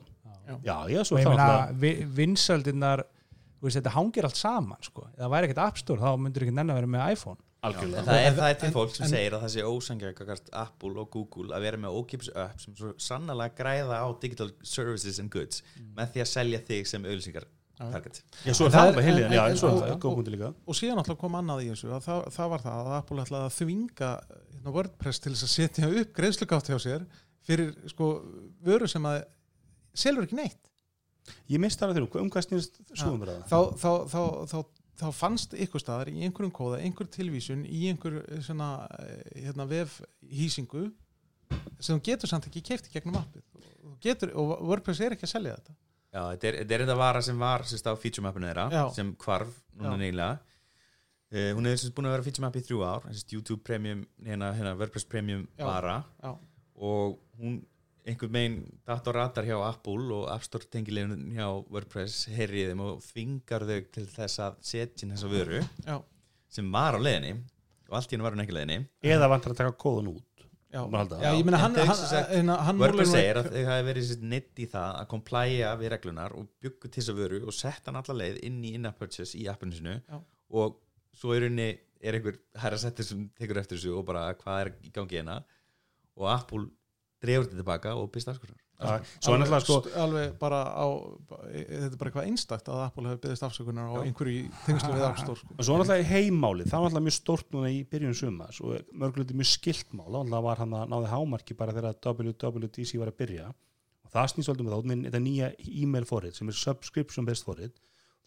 Já. Já, já, svo þá meina alltaf vi, vinsaldinnar þetta hangir allt saman sko. það væri ekkert App Store þá myndir ekki nenn að vera með iPhone algjörlega. Það, er, það er til fólk sem en- segir að það sé ósangjagakart Apple og Google að vera með ókipis upp sem svo sannlega græða á digital services and goods með því að selja þig sem auðlýsingar Já. target. Já, svo er það heilin, en- já, svo er það, góð punkti líka. og síðan alltaf kom annað í þessu að það, það var það að Apple ætlaði að þvinga hérna, WordPress til þess að setja upp greiðslugátt hjá sér fyrir sko vöru sem að selur ekki neitt. Ég mist það að þér, um hvað snýrst svo um það? Þá, þá, þá, þá, þá fannst ykkur staðar í einhverjum kóða, einhver tilvísun í einhver eh, svona eh, hérna, vef hýsingu sem þú getur samt ekki keift í gegnum appið Þú getur, og WordPress er ekki að selja þetta Já, þetta er, þetta er þetta vara sem var sérst á feature mappinu þeirra Já. sem hvarf núna Já. nýlega uh, hún er sérst búin að vera feature map í þrjú ár sérst YouTube Premium, hérna, hérna WordPress Premium Já. vara Já. og hún einhvern veginn datt á radar hjá Apple og App Store tengilegin hjá WordPress heyrið þeim og þvingar þau til þess að setja inn þessa vöru Já. sem var á leiðinni og allt í hennu var hún ekki á leiðinni. Eða vantar að taka kóðan út. Já, já ég meina hann, þau hann, sem sagt, hann, hann WordPress segir að þau hafi verið neitt í það að komplæja við reglunar og byggu til þess að vöru og setta hann alla leið inn í in-app purchase í appinu sinu Já. og svo er henni er einhver herra settir sem tekur eftir þessu og bara hvað er í gangi hérna? Og Apple drefur þetta tilbaka og byrst afskunar Já, svo er náttúrulega sko st- alveg bara á þetta er bara eitthvað einstakt að Apple hefur byggðist afsökunar á einhverju í tengslu við App Store sko. og svo er náttúrulega heimálið, það var náttúrulega mjög stórt núna í byrjun sumas og mörguleiti mjög skilt mál, það var hann að náði hámarki bara þegar WWDC var að byrja. Og það snýst svolítið með með þetta nýja e-mail forrið sem er subscription based forrið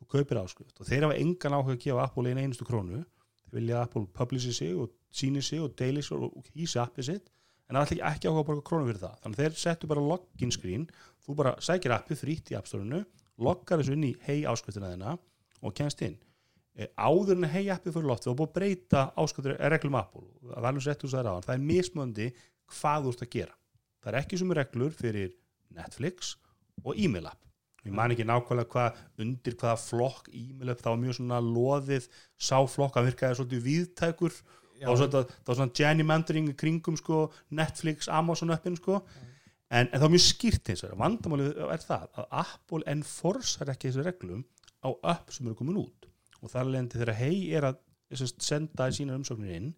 þú kaupir áskrift og þeir hafa engan áhuga að gefa Apple einu einustu krónu. Þeir vilja að Apple publishi sig og síni sig og deili sig og hýsi appið sitt en það ætla ekki, áhuga að borga krónu fyrir það. Þannig þeir settu bara login screen þú bara sækir appið frítt í appstórinu loggar þessu inn í hei áskriftina þeina og kennst inn. E, áður en hei appið fyrir loft þú búið að breyta áskriftur reglum Apple. Það er er mismöndi hvað þú ert að gera. Það er ekki sem reglur fyrir Netflix og e-mail app. Ég man ekki nákvæmlega hvað undir hvaða flokk e-mail app, það var mjög svona loðið sá flokk að virkaði svolítið viðtækur það var svona, það svona gerrymandering í kringum sko, Netflix, Amazon appin sko. en, en það var mjög skýrt eins og vandamálið er það að Apple enforcear ekki þessu reglum á app sem eru komin út. Og það er lendi þegar hei er að sest, senda í sína umsóknir inn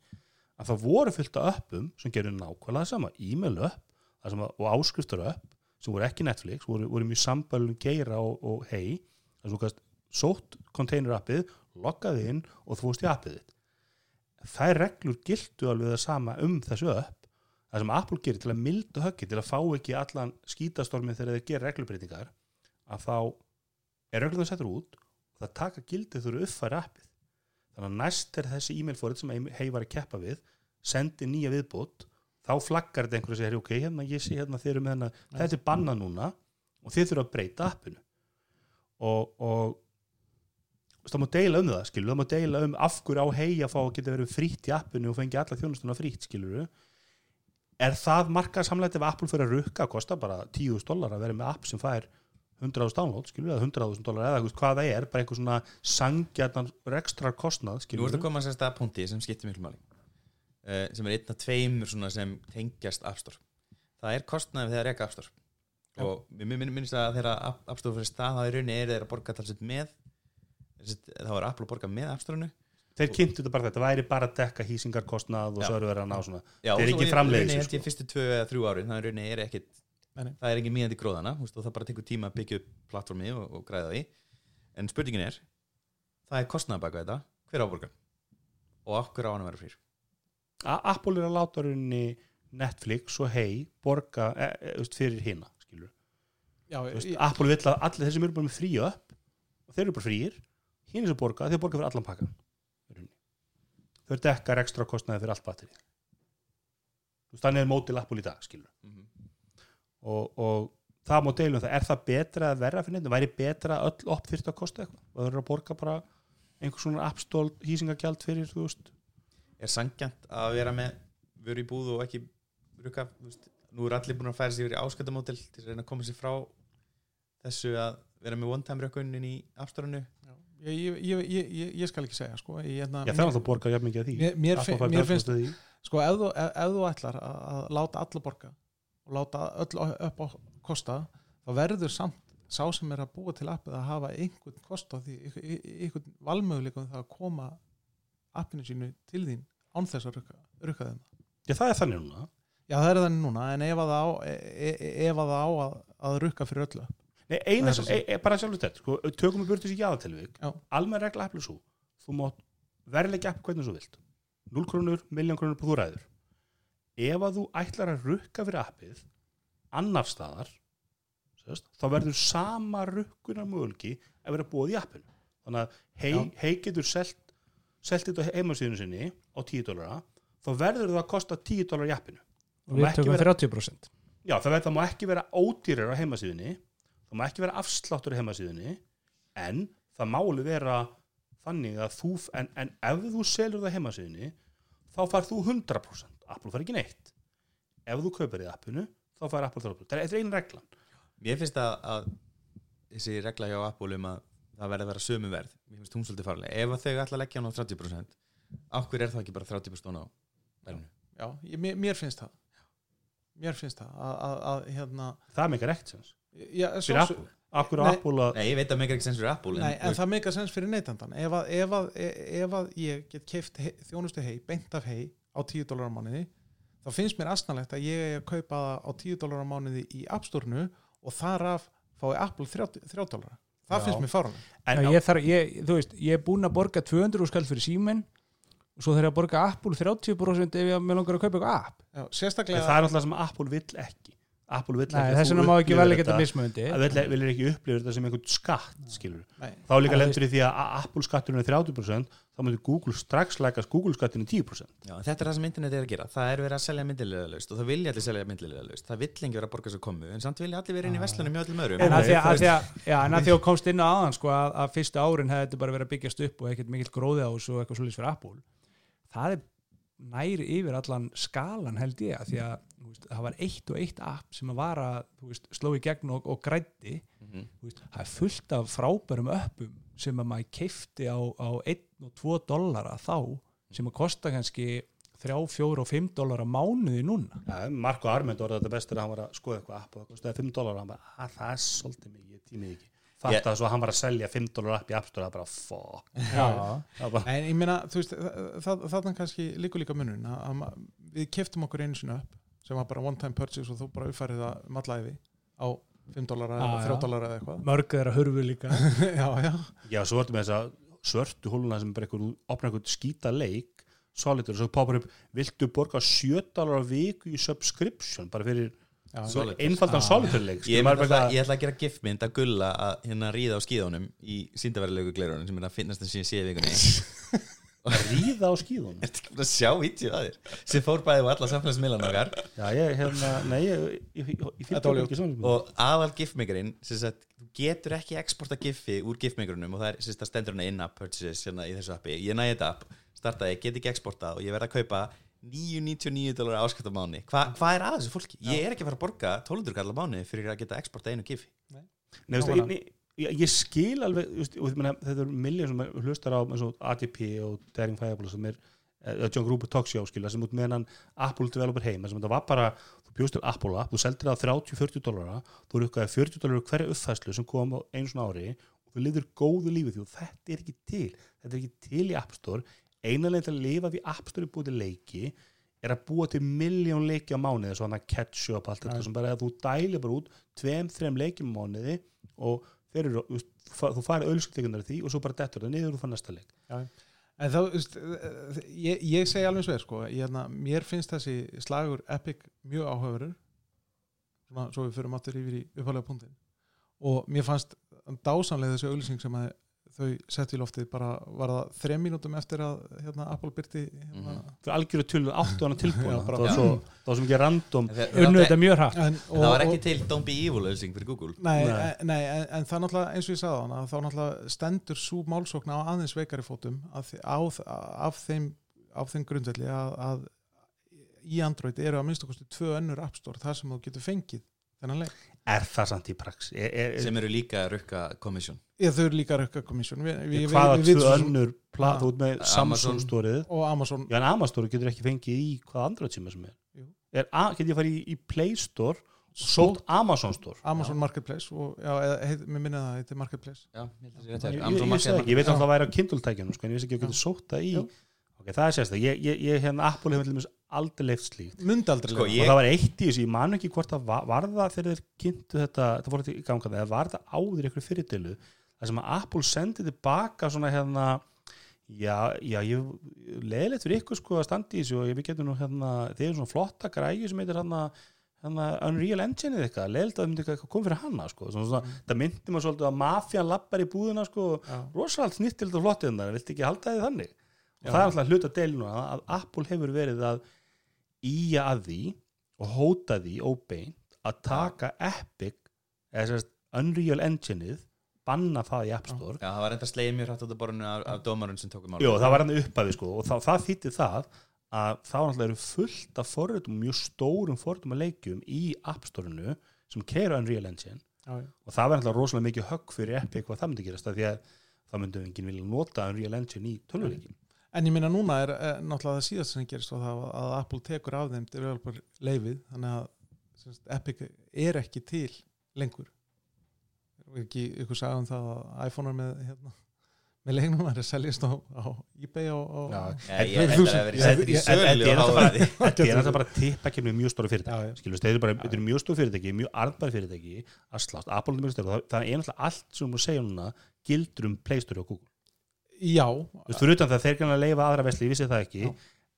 að það voru fyllt af appum sem gerur nákvæmlega það sama, e-mail það sem að, og áskriftur upp sem voru ekki Netflix, voru, voru mjög sambælun geira og, og hei þess að þú gæst sótt container appið loggaði inn og þú fórst í appið þitt þær reglur gildu alveg það sama um þessu upp. Það sem Apple gerir til að milda höggi til að fá ekki allan skítastormið þegar þeir gera reglubreitingar að þá er reglur það settur út og það taka gildið þurru uppfæri appið. Þannig að næst er þessi e-mail fórið sem hei var að keppa við sendi nýja viðbót þá flaggar þetta einhverju og segir ok, hérna ég sé hérna þeir eru með hérna þetta er bannað núna og þið þurfa að breyta appinu. Og, og það má deila um það skilur, það má deila um af hverju á hei að fá að geta verið frítt í appinu og fengi alla þjónustuna frítt skilur er það markað samlega ef Apple fyrir að rukka, kostar bara 10.000 dólar að vera með app sem fær 100.000 download, skilur við, 100.000 dólar eða veist hvað það er, bara einhver svona sangjarnan ekstra kostnað, Nú skilur ertu að koma að punkti sem skiptir miklu máli. Uh, sem er einn af tveimur svona sem tengjast App Store. Það er kostnaðið þegar reka App Store. Og mér minn, minnst að þegar App Store fyrir stað þá í rauninni er þeir að borga talsett með Þá er Apple að borga með App Store-inu. Þeir kynntu þetta bara þetta, væri bara að dekka hýsingarkostnað og að ná svona. Já, Þeir svo ekki held sko. ég fyrstu tvö eða þrjú það er rauninni er ekkit það er ekki mýjandi gróðana og það bara tekur tíma að byggja upp plattformi og, og græða því. En spurningin er það er kostnað baka þetta, hver áborgar og okkur á hann að vera frýr? Apple er að láta rauninni Netflix og hei borga e, e, veist, fyrir hina skilur Já, veist, ég, Apple vill að allir þeir sem eru bara með frí upp og þeir eru bara fríir hinn sem borga, þeir borga fyrir allan pakkan rauninni. þeir dekkar ekstra kostnaði fyrir allt batteri þannig er mótil Apple í dag skilur og, og það má deilum það, er það betra að verra fyrir nefnum, væri betra öll opp þyrfti að kosta eitthvað? Það eru að borga bara einhver svona appstól hýsingagjald fyrir, þú veist? Er sangjant að vera með vöru í búð og ekki rukka þú veist, nú er allir búin að færa sig yfir í ásköldamátil til að reyna að koma sér frá þessu að vera með one-time rökkunin í afstörunu ég, ég, ég, skal ekki segja sko. ég, hérna, Já, það er alltaf að borga jafn mikið að því. mér, mér, Apple fin, fær mér finnst sko ef þú, ef, ef þú ætlar að, láta alla borga og láta öll upp á kosta þá verður samt sá sem er að búa til appið að hafa einhvern kost á því, einhvern- ein- einhvern valmöguleikum það að koma appinu sínu til þín án þess að rukka, rukka þeim. Já, það er þannig núna. Já það er þannig núna en ef að það á, e, e, ef að, að, að rukka fyrir öllu Nei, eina sem, e, e, bara sjálfur þetta sko, tökum við burtis í jáðatilvík Já. almenn regla er svo þú mátt verðleika app hvernig þú vilt. 0 krónur, miljón krónur på þú ræður. Ef að þú ætlar að rukka fyrir appið annaf staðar sérst, þá verður sama rukkunar mögulki að vera búið í appinu. Þannig að hei, hei getur selt selt þetta heimasíðinu sinni á 10 dólara þá verður það að kosta 10 dólar í appinu. Og við ekki tökum vera- 30% Já, það, verð, það má ekki vera ódýrar á heimasíðunni það má ekki vera afsláttur á heimasíðunni en það má alveg vera þannig að þú en, en ef þú selur það á heimasíðunni þá far þú 100% Apple far ekki neitt. Ef þú kaupir í appinu þá far Apple 30% það er þetta er einn reglan. Mér finnst að, að þessi regla hjá Apple um að það verði að vera sömu verð mér finnst hún svolítið farlega ef að þau ætla að leggja hann á 30% af hverju er það ekki bara 30% á verðinu? Já, ég, mér, mér finnst það. Mér finnst það. Að, að, að hérna það ekkert sens já, svo, fyrir Apple? Akkur á. Apple að Nei, ég veit að mér ekki sens fyrir Apple Nei, en þú það meika sens fyrir neytandan ef að, ef að, ef að ég get keift hei, þjónustu hei, beint af hei á 10 dólar á manniði þá finnst mér astanlegt að ég er að kaupa það á 10 dólar á mánuði í App Store-nu og þar af fái Apple 30, 30 dólar það Já. finnst mér en Já, ég, þarf, ég, þú veist, ég er búinn að borga 200 skall fyrir síminn og svo þarf ég að borga Apple 30% ef ég með langar að kaupa eitthvað app. Já, En sérstaklega það er alltaf sem Apple vill ekki Apple vill Nei, ekki þess vegna má ekki vel ekki þetta- mismöndi vill ekki upplifa þetta sem einhvern skatt þá líka lendur í því að Apple skatturinn er 30% þá myndir Google strax lækast Google skatturinn 10% Já, þetta er það sem internet er að gera. Það er verið að selja myndilega laust og það vilja allir selja myndilega laust það vill engi vera að borga svo komu en samt vilja allir vera inn í vestlunum með öllum öðrum. En að því að, komst inn á aðan sko, að, að fyrstu árin hefði þetta bara verið að byggjast upp og ekkert mikill gróði á þessu næri yfir allan skalan held ég að því að þú veist, það var eitt og eitt app sem að var að þú veist, sló í gegn og, og grætti. Þú veist, það er fullt af frábærum uppum sem að maður keifti á, á 1 og 2 dollara þá sem að kosta kannski 3, 4 og 5 dollara mánuði núna. Ja, Marko Armend orðið þetta bestur að hann var að skoða eitthvað app og það kostiði 5 dólar og hann bara, að það er svolítið mikið, ég tímið ekki fatt Ég- að svo að hann var að selja 5 dólar app í App Store það er bara, er bara, En ég meina, þú veist, það, þarna kannski líka líka munun að, að við keftum okkur einu sinni upp sem var bara one time purchase og þú bara uppfærið það mallæfi á 5 dólara Já, eða já. 3 dólara eða eitthvað. Mörg þeirra hurfu líka. Já, já, já, svo ertu með þessa svörtu hóluna sem bara einhver, opna einhvern skýta leik solitur og svo poppar upp viltu borga 7 dólar á viku í subscription bara fyrir. Einfaldan Ah. solitur leik Ég, ég ætla að gera giftmynd að gulla að hérna ríða á skíðunum í síndaverðilegu glerunum sem er að finnast þess að sé vikunni. Að ríða á skíðunum? Ekki búin að sjá vítju að þér sem fór bæði á alla samfélagsmiðlan okkar. Já, ég, hérna, nei, ég, ég, ég, Þetta fylgdi ljótt. ekki svona og aðal sagt, þú getur ekki exporta giffi úr giftmakerunum og það er sem sagt, það stendur hana in-app purchases hérna í þessu appi, ég næði þetta app startaði, get ekki exporta og ég verð að kaupa 999 dólar áskapt á mánu Hva, hvað er að þessu fólki? Ég er ekki að fara að borga 1200 kall á mánu fyrir að geta exporta einu giffi Nei, veist, ég, ég, ég, skil alveg og, meina, þetta er miljón sem hlustar á ATP og Daring Fireball sem er uh, John Gruber Talkshow skilja sem út með hann Apple developer heim sem þetta var bara, þú bjóst til Apple app þú seldir það á 30-40 dólara þú rukkaði 40 dólara hverja uppfæslu sem kom á einu svona ári og þú liður góðu lífi því og þetta er ekki til þetta er ekki til í App Store einanlega til að lifa Store er búið til leiki er að búa til miljón leiki á mánuði svo hann að catch up allt þetta sem bara að þú dæli bara út tveim, þreim leikjum á mánuði og eru, þú farið auðlýsingteikunar því og svo bara dettur það niður og fann næsta leik. En þá, þú veist, ég, ég segi alveg svo sko, ég, hérna, mér finnst þessi slagur Epic mjög áhugaverður svona, svo við förum aftur yfir í uppálega punktin og mér fannst dásanlega þessi auðlýsing sem að þau sett í loftið bara var það þrem mínútum eftir að hérna, Apple byrti hérna, það er algjörðu tölur áttu hana tilbúin Já, það var svo, það var svo mikið random En það- unnu það- þetta mjög hratt en, og, það var ekki og, til Don't Be Evil auðsing fyrir Google Nei, Nei. nei. nei en, en það náttúrulega eins og ég sagði á hana þá náttúrulega stendur svo málsókn á aðeins veikari fótum af, á, af, þeim, af þeim grundvelli að, að í Android eru að minnstu kosti tvö önnur App Store þar sem þú getur fengið þennan leik er það samt í prax er, er, sem eru líka að rukka komissjón eða þau eru líka rökka komissjón við, við, við, hvaða tvö önnur þú ert með Amazon. Samsung stórið og Amazon. Já en Amazon getur ekki fengið í hvaða Android síma sem er, er a- get ég farið í, í Play Store og sótt Amazon Store? Amazon Marketplace og, já, eða, heit, mér minna það, þetta er Marketplace. Já, ég það ég, ég, ég, veit Já. að það væri á Kindle-tækjunum sko, en ég veist ekki að Já. geta sótt það í. Ok, það er sérst ég, ég, ég hérna Apple hefur dæmis aldrei leift slíkt. Aldrei Sko, ég- og það var eitt í þessu, ég man ekki hvort það var, var það þegar þeir kynntu þetta, það voru þetta í ganga eða var það áður ykkur fyrirdilu það sem að Apple sendi tilbaka svona hérna já, já, ég leðilegt fyrir ykkur sko að standa í þessu og ég við getum nú hérna, þeir eru svona flotta græju sem heitir hérna hérna Unreal Engine eða eitthvað, leðilegt að það myndi eitthvað koma fyrir hana sko, svona, svona, það myndi maður svolítið að mafjan lappar í búðina sko, Já. rosalega snittild og flottið þarna, viltu ekki halda því þannig? Og það er alltaf deilinu að, að Apple hefur verið að íja að því og hóta því óbeint að taka Epic eða sérst Unreal Engine-ið banna það í App Store. Já, það var enda slegið mjög hrætt á borðinu af, af dómarun sem tókum Jó, það var hann uppaði sko og það, það þýtti það að þá náttúrulega eru fullt af forritum, mjög stórum forritum að leikjum í App Store-inu sem keira Unreal Engine. Já, já. og það var náttúrulega rosalega mikið högg fyrir Epic hvað það myndi gerast af því að það myndi enginn vilja nota Unreal Engine í tölvuleikin En ég minna núna er, er náttúrulega það síðast sem gerist og það að Apple tekur af þeim developer leifið þannig að sem sagt, Epic er ekki til lengur. Er ekki ykkur sagði um það að iPhone er með hérna, með leiknum að það seljast á, á ebay og, og Já. Ég, ég held að það hefur verið settur í Þetta- er og er bara tippakefni með mjög stóra Já, fyrirtæki þetta er bara, þetta er mjög stóra fyrirtæki mjög arðbæri fyrirtæki að slást, Apple er mjög stóra það, er náttúrulega allt sem þú segja núna gildur um Play Store og Google já, Þú veist, fyrir utan það þeir kannar að leifa aðra vesli, ég vissi það ekki.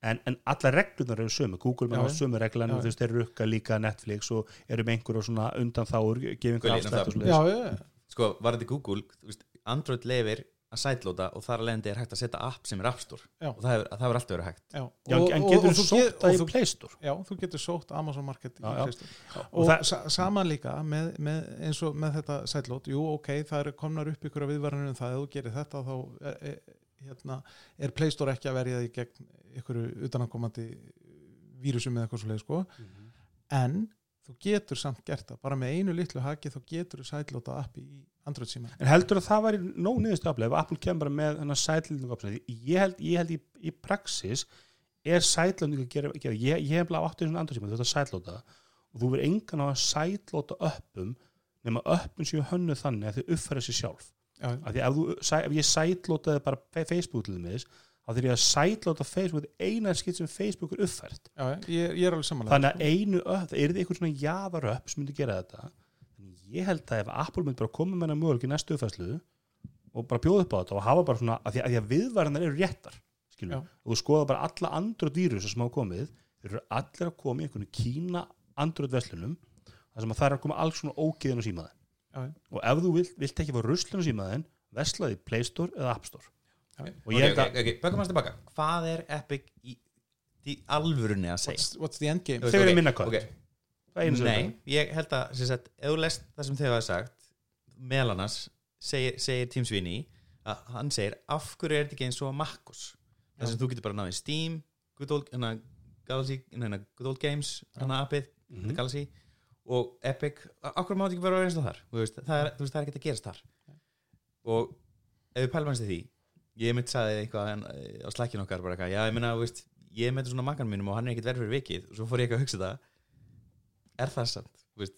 En, en alla reglunar eru sömu Google með á sömu reglan Já, og þú veist, þeir rukka líka Netflix og eru með einhverjum svona undan þáur gefa einhver Gulli, afslætt og já, Sko, var þetta Google, þú veist, Android lefir að sætlóta og þar að leiðandi er hægt að setja app sem er App Store Já. og það hefur, það hefur alltaf verið hægt já. Já, Og- en getur þú sótt það í þú- Play Store Já, þú getur sótt Amazon Market Já, í já. Play Store. og og það, sa saman líka með, með, eins og með þetta sætlót jú ok, það eru komnar upp ykkur að viðvarnir um það ef þú gerir þetta þá er, er, hérna, er Play Store ekki að verja því gegn ykkur utanakomandi vírusum eða eitthvað svo leið sko. Mhm. en þú getur samt gert það. Bara með einu litlu haki þá getur þú sætlóta appi í Android síma en heldur að það væri nóg niðurstu aflega ef Apple kemur bara með hennar sætlendingu option ég held, ég held í, í praxis er sætlendingu að gera, gera ég, ég hef bara áttu svona andur síma, þú ert að sætlóta og þú verður engan á að sætlóta öppum nema öppum séu hönnu þannig að þau uppfæra sér sjálf. Já, af því ef, þú, ef ég sætlótaði bara Facebook til þess þá þurf ég að sætlóta Facebook eina skitt sem Facebook er uppfært. Já, ég, ég er alveg samanlega þannig að einu upp, það er eitthvað svona jaðar upp sem myndi gera þetta? Ég held að ef Apple myndi bara koma með hennar möguleik í næstu uppfærslu og bara bjóða upp á þetta og hafa bara svona að því að, að viðvarnar eru réttar skilur, Já. og þú skoða bara alla andröð dýrus sem hafa komið, þeir eru allir að koma í einhvern kína andröð verslunum þar sem að það er að koma alls svona ógeðin á símaðin og ef þú vilt, vilt ekki fá ruslun á símaðin veslaði Play Store eða App Store Að bökum hans tilbaka. Hvað er Epic í, í alvörunni að segja? what's, what's the end game Þú veist, Þegar ok, er minna kött. ok, það er einu sem Nei, ég held að sagt, ef þú lest það sem þau hafa sagt meðal annars segir, segir Tim Sweeney að hann segir af hverju er þetta ekki eins og Makkos þar sem þú getur bara náðið Steam Good Old, hana, Galaxy, hana, Good Old Games hana appið, Mhm. þetta Galaxy og Epic, af hverju mátt ekki vera eins og þar? Veist, það er, veist, það er ekki að gerast þar. Og ef við pælum hans til því ég mitt saði eitthvað eh, á slækkin okkar bara eitthvað, já ég þú veist ég með svona makkan mínum og hann er ekkert verið fyrir vikið. Og svo fór ég eitthvað að hugsa það er það samt, veist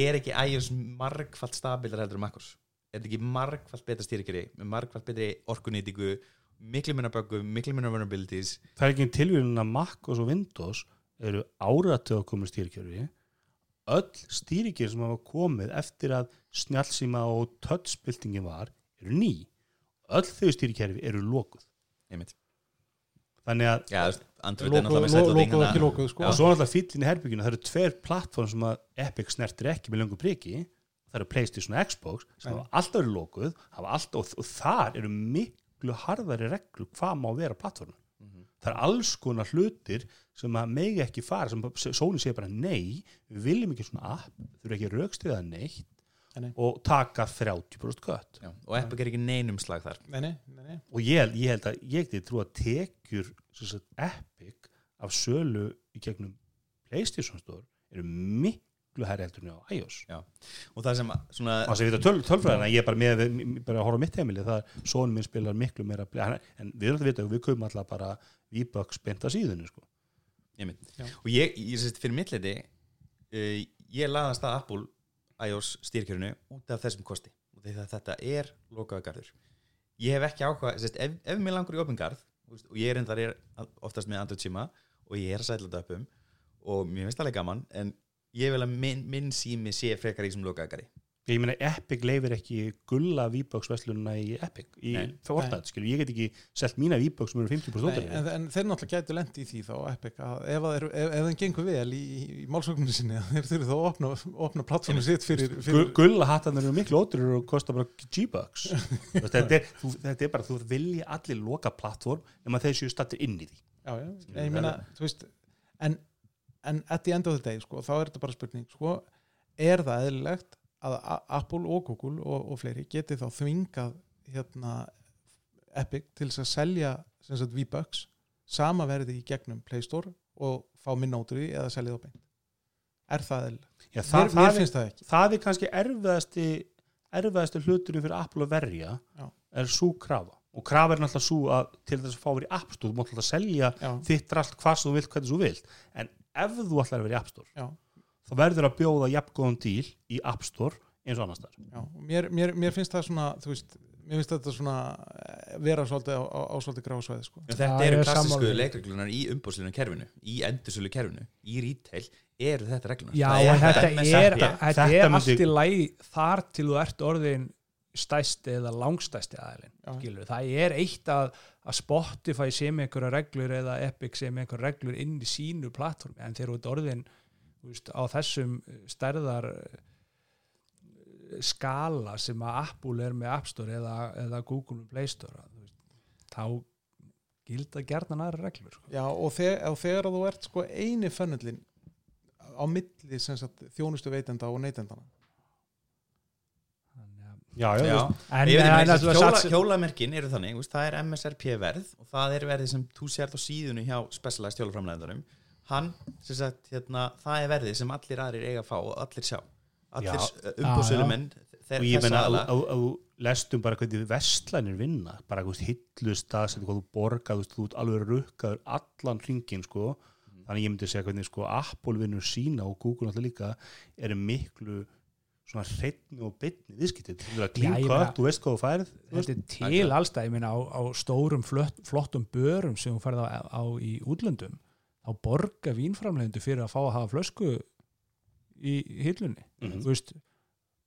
er ekki iOS margfalt stabilar heldur en MacOS er ekki margfalt betra stýrikeri með margfalt betri orkunýtingu miklu minna böggum, miklu minna vulnerabilities? Það er ekki tilvíðun að Mac og Windows eru áratöð að koma stýrikjörfi öll stýrikjörfi sem hafa komið eftir að snjálfsíma og touchbildingin var eru ný öll þau stýrikjörfi eru einmitt, þannig að þú sætlóting lokuð og ekki lokuð sko. og svo náttúrulega fýllin í herbygginu það eru tveir plattform sem að Epic snertir ekki með löngu priki það eru Playstation og Xbox sem hafa alltaf lokuð hafa alltaf, og, og þar eru miklu harðari reglur hvað má vera plattform Mhm. það er alls konar hlutir sem að megi ekki fara sem Sony segir bara nei við viljum ekki svona app, þurfa ekki raukstiða neitt Nei, og taka 30% kött já, og Epic er ekki neinum slag þar nei, nei, nei, nei. og ég, ég held að ég geti trú að tekjur sem sagt, Epic af sölu í gegnum Playstation Store eru miklu herri heldur en á iOS og það sem svona, og þess að við töl, tölfræðina ég er bara með bara að horfa á mitt heimili það er sonum minn spilar miklu meira en við erum alltaf að vita að við komum alltaf bara V-Bucks beint að síðunni sko. Já. og ég, ég sést fyrir mitt leiti uh, ég laðast að Apple iOS stýrkjörinu út af þessum kosti. Og því að þetta er lokaða garður. Ég hef ekki áhuga, sést, ef, ef mér langur í opin garð þú veist, og ég er endar oftast með Android síma og ég er að sætla þetta uppum og mér finnst það alveg gaman en ég vil að minn, minn sími sé frekar í þessum lokaða garði ég meina Epic leifir ekki gulla V-Bucks verslununa í Epic í Nei. Fortnite, skilur, ég get ekki selt mína V-Bucks sem eru 50% Nei, ódýrari. en, en þeir náttúrulega gætu lendi í því þá Epic að ef, að þeir, ef, ef þeim gengur vel í, í málsókninu sinni þeir þurfi þá að opna, opna plattformu sitt fyrir, fyrir gulla hattanir eru miklu ódýrari og kosta bara G-Bucks þetta, þetta er bara, þú vilji allir loka plattform nema þeir séu stattir inn í því já, já, en ég meina, þú veist en, en at the end of the day sko, þá er þetta bara spurning sko, er það eðlilegt að Apple og Google og, og fleiri geti þá þvingað hérna Epic til að selja sagt V-Bucks sama verði í gegnum Play Store og fá því eða selja það beint. Er það eðlilegt? Já, Mér, það, mér það, er, finnst það ekki. það er kannski erfiðasti erfiðasti hluturinn fyrir Apple að verja Já. er svo krafa. Og krafa er náttúrulega svo að til þess að fá verið í App Store þú mátt alltaf selja já, þitt rast hvað sem þú vilt, hvernig þú vilt. En ef þú ætlar að vera í App Store já, þá verður að bjóða jafngóðan díl í App Store eins og annars þar já. Og Mér, mér, mér finnst það svona þú veist, mér finnst þetta svona eh, vera svolítið á, á, á svolítið gráðsvæði sko. Þetta Já, eru er klassísku leikreglunar í umbúðslunum kerfinu í endursölu kerfinu, í retail eru þetta reglunar Já, þetta MSRP. er, þetta Þetta er myndi- allt í lægi þar til þú ert orðin stæsti eða langstæsti skilur. það er eitt að, að Spotify sé með einhverja reglur eða Epic sé með einhverja reglur inn í sínu plattformi en þegar þú ert orðin veist, á þessum stærðar eh, skala sem að Apple er með App Store eða, eða Google Play Store veist, þá gilda gerðan aðra reglur sko. Já, og, þeg, og þegar þú ert sko eini fönnullin á milli sem sagt, þjónustu veitenda og neytendana já, já, Já, en, en, en, hjóla, sats- hjólamerkin eru þannig, veist, það er MSRP verð og það er verðið sem þú sért á síðunni hjá Specialized hjólaframleðarum hann, sem sagt, hérna, það er verðið sem allir aðrir eiga að fá og allir sjá. Allir Já. umbúðsölumenn og ég menna að að- að lestum bara hvernig vestlanir vinna. Bara þú veist, hillustað sem þú borgað, þú ert alveg rukkaður allan hringin sko. Þannig ég myndi segja hvernig sko Apple vinnur sína og Google alltaf líka eru miklu svona hreitni og bytni viðskiptið, þú veist að hvað, þú veist hvað þú færð þetta er til allstað, ég meina á, á stórum flott, flottum börum sem þú færð á, á í útlöndum þá borga vínframlegendu fyrir að fá að hafa flösku í hillunni. Mhm. þú veist,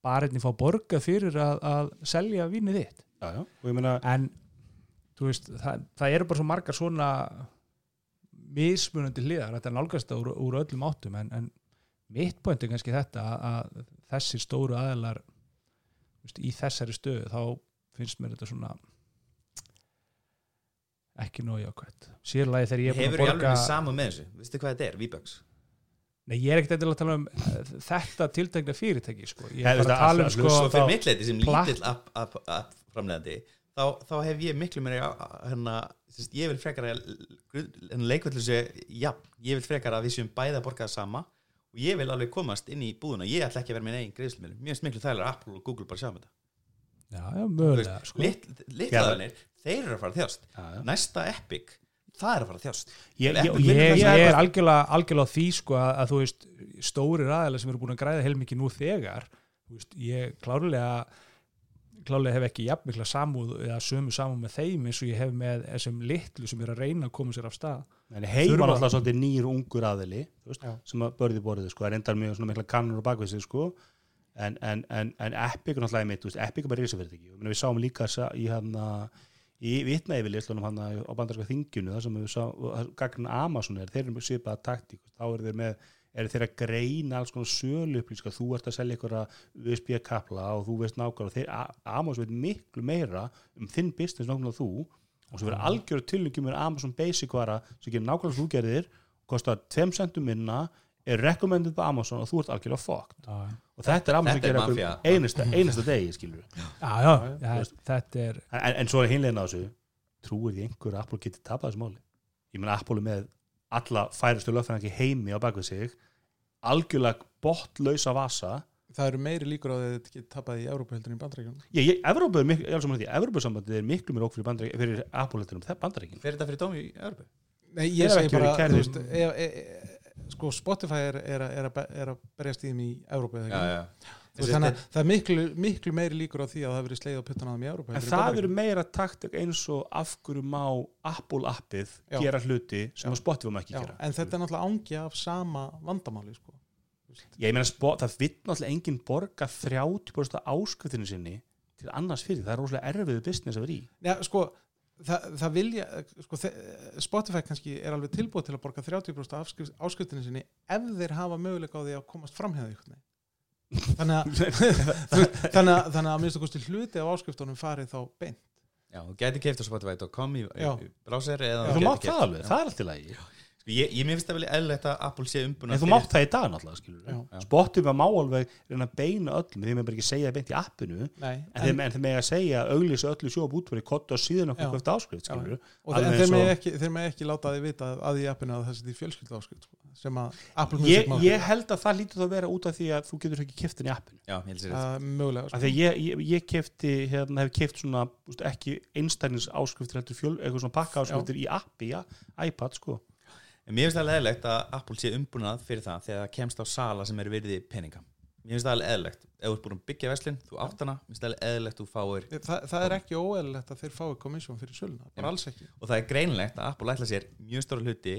barinni fá borga fyrir að, að selja vínið þitt. Já, já, meina en þú veist, það, það eru bara svo margar svona mismunandi hliðar, þetta er nálgast úr, úr öllum áttum en, en mitt point er kannski þetta að, að þessir stóru aðilar þú veist, í þessari stöðu þá finnst mér þetta svona ekki nóg jákvæmt sérlega þegar ég er hefur búin að alveg borga saman með þessu, veistu hvað þetta er, V-Bucks? Nei, ég er ekkert endilega að tala um eh, þetta tiltegna fyrirtæki sko. ég er bara að tala um sko, svo fyrir þá- mitt leiti sem lítill app, app, app framlegandi þá, þá hef ég miklu meira hérna, ég vil frekar að en leikvöldu sé, já, ég vil frekar að við séum bæða að borga það sama og ég vil alveg komast inn í búðuna ég ætla ekki að vera með eigin greiðslumilum mér finnst miklu þægilega Apple og Google bara sjá um þetta já, já, mögulega sko. Lit, litlaðanir, þeir eru að fara þjást já, já. næsta Epic, það er að fara þjást Ég, ég, ég, ég, það er algjörlega, algjörlega því sko að, að þú veist, stórir aðeila sem eru búin að græða heilmikið nú þegar veist, ég klárlega klárlega hef ekki jafnmikla samúð eða sömu samúð með þeim eins og ég hef með þessum litlu sem er að reyna að koma sér af stað En heima Þurfa- náttúrulega svolítið nýr ungur aðili veist, sem að börði borðið sko, er endar mjög mikla kannur og bakvið sig sko. En, en, en, en Epic er náttúrulega mitt, Epic er bara risafyrirtæki. Og við sáum líka í hann í vitna yfir lislunum hann á bandarska þingjunu þar sem við sáum, gagnin Amazon er, þeir eru svipaða taktík þá eru þeir með eru þeir að greina alls konar sölu upplýska, þú ert að selja einhverja USB kapla og þú veist nákvæmlega Amazon veit miklu meira um þinn business nákvæmlega þú. Og svo verður algjörðu tilningum með Amazon Basic vara sem gerir nákvæmlega þú gerðir kostar 2 centum minna er recommended på Amazon og þú ert algjörlega fucked. Já, og þetta er Amazon er að gera mafía. einasta, einasta degi skilur já, já, já þetta er en, en, svo er hinlegin á þessu trúir því einhver að Apple geti tapað þessu máli? Ég meina Apple er með alla færustu lögfræðingi heimi á bakvið sig algjörlega bottlausa vasa. Það eru meiri líkur á því að þetta geti tapað í Európa heldur en í ég, ég, Evrópu er miklu, ég er alveg saman því Evrópusambandið er miklu mér okkur fyrir, bandari, fyrir Apple heldur um það bandaríkin fer þetta fyrir dómi í Örbu? Nei, ég hafa segi bara, verið þú veist, e, e, e, sko Spotify er, er, er, er að berjast í þeim í Európa eða já, ekki? já Þú veist, þannig að það er miklu, miklu meiri líkur á því að það hafi verið sleið á puttan á þeim í Európa en það eru meira taktik eins og af hverju má Apple appið Já. gera hluti sem Já. Spotify má ekki Já, gera en þetta er náttúrulega ángi af sama vandamáli sko. ég meina það vill náttúrulega enginn borga 30% af áskriftinu sinni til annars fyrir, það er rosalega erfiðu business að vera í Já, sko, það, það vilja sko, Spotify kannski er alveg tilbúið til að borga 30% af áskrift- áskriftinni sinni ef þeir hafa möguleika á því að komast framhjáði ykkur þannig að þannig að, þannig að minnstu kosti hluti af áskriftunum farið þá beint. Já, þú gæti keift á Spotify.com í, Já. í browser eða þú mátt keypt- það alveg, það er allt í lagi. Sko, ég, ég finnst það vel eðlilegt að Apple sé umbúna en þú mátt það í dag náttúrulega skilur Já. Já. Spotify má alveg reyna að beina öllum því með bara ekki segja það beint í appinu en, Nei, þeim, en þeim með að segja auglýsa öllu sjóp útfæri kottu á síðan okkur Já. hvert áskrift skilur og en þeir með ekki, þeir með ekki láta því vita að í appinu að þessi því fjölskyldu áskrift sko, sem að Apple Music má ég held að það lítur þá að vera út af því að þú getur ekki kiftin í appinu Já, ég held sér uh, mögulega sko. því að ég, ég, ég kefti hérna, hef keft svona úst, ekki einstæðnins áskriftir heldur fjöl, eitthvað svona pakka áskriftir í appi, ja, iPad sko En mér finnst það leðilegt að Apple sé umbúnað fyrir það þegar það kemst á sala sem er virði peninga. Mér finnst það alveg eðlilegt ef þú ert búin að byggja veslin, þú átt hana mér finnst það alveg eðlilegt þú fáir Þa, það er ekki óeðlilegt að þeir fái komissjón fyrir söluna, bara alls ekki. Og það er greinlegt að Apple ætla sér mjög stóra hluti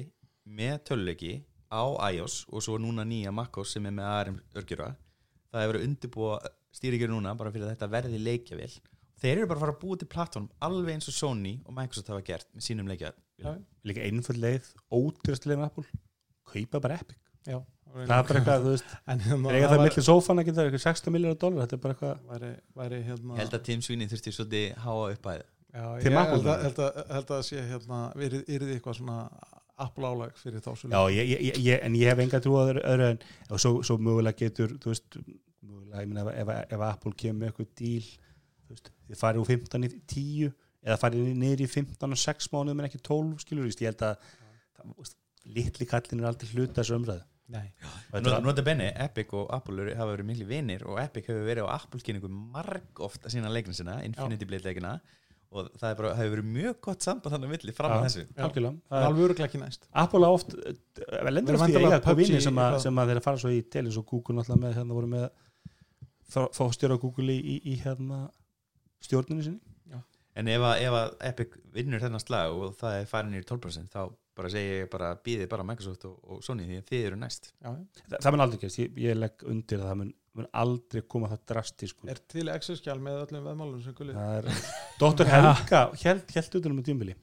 með töluleiki á iOS og svo núna nýja MacOS sem er með ARM örgjura það hefur verið undirbúa stýringur núna bara fyrir að þetta verði leikjavél. Þeir eru bara að fara að búa til plattform alveg eins og Sony og Microsoft hafa gert með sínum leikjavél. Já. Líka einföld leið, ótrúst leið með Apple. Kaupa bara Epic. Já, það er bara eitthvað, þú veist, en hérna, þeir eiga það millir sófan að geta eitthvað 60 miljónar dólar, þetta er bara eitthvað væri, væri hérna held að Tim Sweeney þurfti svolítið háa upp að Já, Til ég Apple held að, núna. held, að, held að sé hérna, verið, yrði eitthvað svona Apple álag fyrir þá sölu já, ég, ég, ég, en ég hef enga trú að öðru, öðru en og svo, svo mögulega getur þú veist, mögulega, ég meina ef, ef, ef Apple kemur með eitthvað díl þú veist, þið farið úr 15 í 10 eða farið niður í 15 og 6 mánuðum en ekki 12 skilur, víst, ég held að það, litli kallin er aldrei hluta þessu umræðu. Nota benni, Epic og Apple eru- hafa verið miklu vinir og Epic hefur verið á Apple kynningu marg oft að sína leikna sinna, Infinity Blade leikina og það er bara, hefur verið mjög gott samband þannig að milli fram að þessu. er alveg öruglega ekki næst. Apple á oft eh, lendur oft í eiga vinni sem, að- eitthvað. sem að þeir fara svo í til eins og Google náttúrulega með hérna voru með fóstjóra Google í, í, í hérna stjórninu sinni En ef að, ef að Epic vinnur þennan slag og það er farin í 12% þá bara segi ég bara, býðið bara Microsoft og, og Sony því að þið eru næst. Já, Þa, það mun aldrei gerst, ég, ég legg undir að það mun, mun aldrei koma það drastísku er til Excel-skjál með öllum veðmálum sem gulið það er Dr. Helga held, held utan um djúmbili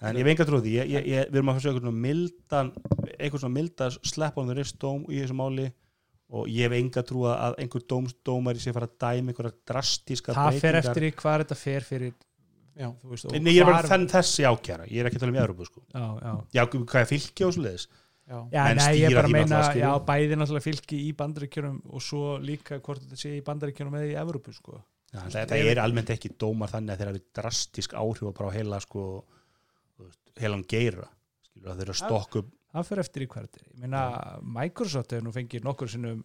en ég hef enga trúið því, ég, ég, ég, við erum að fara einhvern svona mildan einhvern svona mildan slepp á þeirri dóm í þessu máli. Og ég hef enga trúið að einhver dóm, dómari sé fara að dæma einhverja drastíska það fer breytingar. eftir í hvað þetta fer fyrir veist, Nei, ég er bara þenn þessi ákjara, ég er ekki að tala um Európa sko. já, já. já, hvað er fylgi og svo leiðis já, nei, ég er bara að meina, já, bæði náttúrulega fylgi í bandaríkjunum og svo líka hvort þetta sé í bandaríkjunum eða í Evrópu, sko. Já, það, það er almennt ekki dómar þannig að þeir hafi drastísk áhrif bara á heila sko, heilan geira skilur að þeir eru að stokka upp Það fyrir eftir í hverdir. Ég meina, Microsoft hefur nú fengið nokkur sinnum